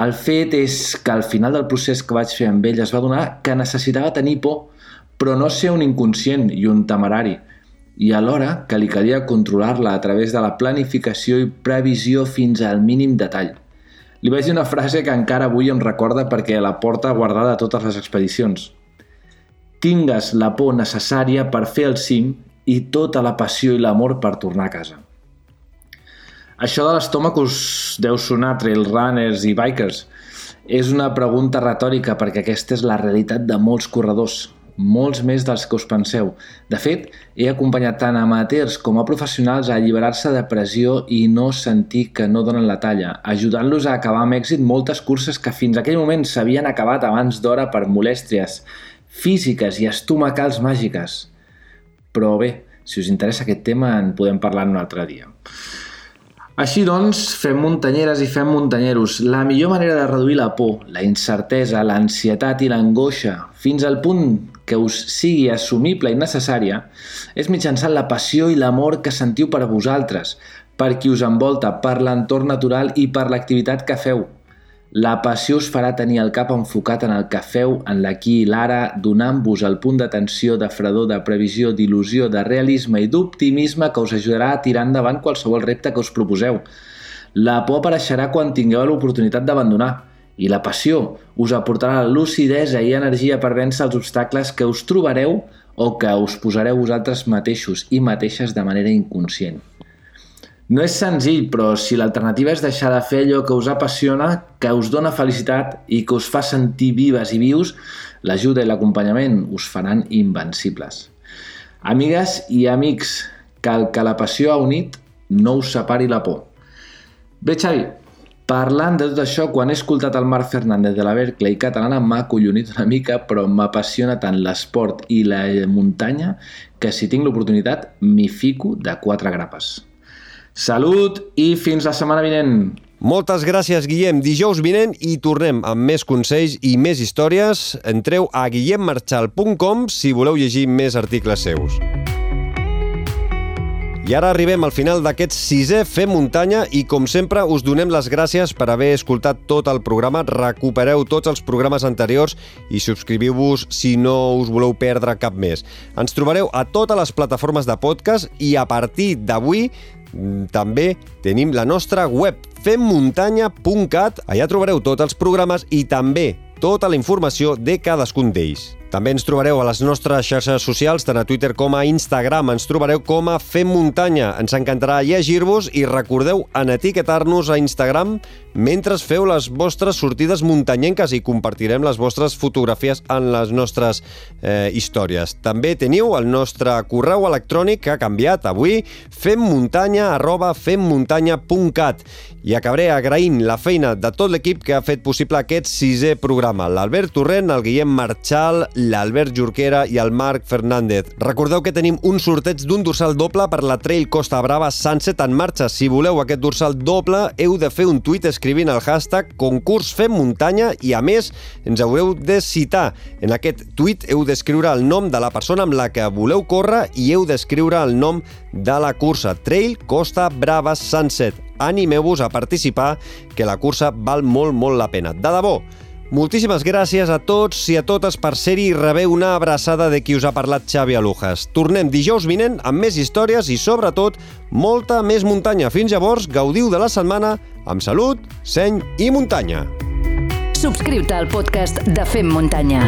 El fet és que al final del procés que vaig fer amb ell es va donar que necessitava tenir por, però no ser un inconscient i un temerari, i alhora que li calia controlar-la a través de la planificació i previsió fins al mínim detall. Li vaig dir una frase que encara avui em recorda perquè la porta guardada a totes les expedicions – tingues la por necessària per fer el cim i tota la passió i l'amor per tornar a casa. Això de l'estómac us deu sonar trail runners i bikers. És una pregunta retòrica perquè aquesta és la realitat de molts corredors. molts més dels que us penseu. De fet, he acompanyat tant amateurs com a professionals a alliberar-se de pressió i no sentir que no donen la talla, ajudant-los a acabar amb èxit moltes curses que fins aquell moment s'havien acabat abans d'hora per molèstries físiques i estomacals màgiques. Però bé, si us interessa aquest tema en podem parlar un altre dia. Així doncs, fem muntanyeres i fem muntanyeros. La millor manera de reduir la por, la incertesa, l'ansietat i l'angoixa, fins al punt que us sigui assumible i necessària, és mitjançant la passió i l'amor que sentiu per a vosaltres, per qui us envolta, per l'entorn natural i per l'activitat que feu. La passió us farà tenir el cap enfocat en el que feu, en l'aquí i l'ara, donant-vos el punt d'atenció, de fredor, de previsió, d'il·lusió, de realisme i d'optimisme que us ajudarà a tirar endavant qualsevol repte que us proposeu. La por apareixerà quan tingueu l'oportunitat d'abandonar i la passió us aportarà lucidesa i energia per vèncer els obstacles que us trobareu o que us posareu vosaltres mateixos i mateixes de manera inconscient. No és senzill, però si l'alternativa és deixar de fer allò que us apassiona, que us dona felicitat i que us fa sentir vives i vius, l'ajuda i l'acompanyament us faran invencibles. Amigues i amics, que el que la passió ha unit no us separi la por. Bé, Xavi, parlant de tot això, quan he escoltat el Marc Fernández de la Berkeley catalana m'ha collonit una mica, però m'apassiona tant l'esport i la muntanya que si tinc l'oportunitat m'hi fico de quatre grapes. Salut i fins la setmana vinent. Moltes gràcies, Guillem. Dijous vinent i tornem amb més consells i més històries. Entreu a guillemmarchal.com si voleu llegir més articles seus. I ara arribem al final d'aquest sisè Fem Muntanya i, com sempre, us donem les gràcies per haver escoltat tot el programa. Recupereu tots els programes anteriors i subscriviu-vos si no us voleu perdre cap més. Ens trobareu a totes les plataformes de podcast i a partir d'avui també tenim la nostra web femmuntanya.cat. Allà trobareu tots els programes i també tota la informació de cadascun d'ells. També ens trobareu a les nostres xarxes socials, tant a Twitter com a Instagram. Ens trobareu com a Fem Muntanya. Ens encantarà llegir-vos i recordeu en etiquetar-nos a Instagram mentre feu les vostres sortides muntanyenques i compartirem les vostres fotografies en les nostres eh, històries. També teniu el nostre correu electrònic que ha canviat avui, femmuntanya arroba femmuntanya.cat i acabaré agraint la feina de tot l'equip que ha fet possible aquest sisè programa. L'Albert Torrent, el Guillem Marchal, l'Albert Jorquera i el Marc Fernández. Recordeu que tenim un sorteig d'un dorsal doble per la Trail Costa Brava Sunset en marxa. Si voleu aquest dorsal doble, heu de fer un tuit escrivint el hashtag concurs Fem Muntanya i, a més, ens haureu de citar. En aquest tuit heu d'escriure el nom de la persona amb la que voleu córrer i heu d'escriure el nom de la cursa Trail Costa Brava Sunset. Animeu-vos a participar, que la cursa val molt, molt la pena. De debò, Moltíssimes gràcies a tots i a totes per ser-hi i rebeu una abraçada de qui us ha parlat Xavi Alujas. Tornem dijous vinent amb més històries i, sobretot, molta més muntanya. Fins llavors, gaudiu de la setmana amb salut, seny i muntanya. Subscriu-te al podcast de Fem Muntanya.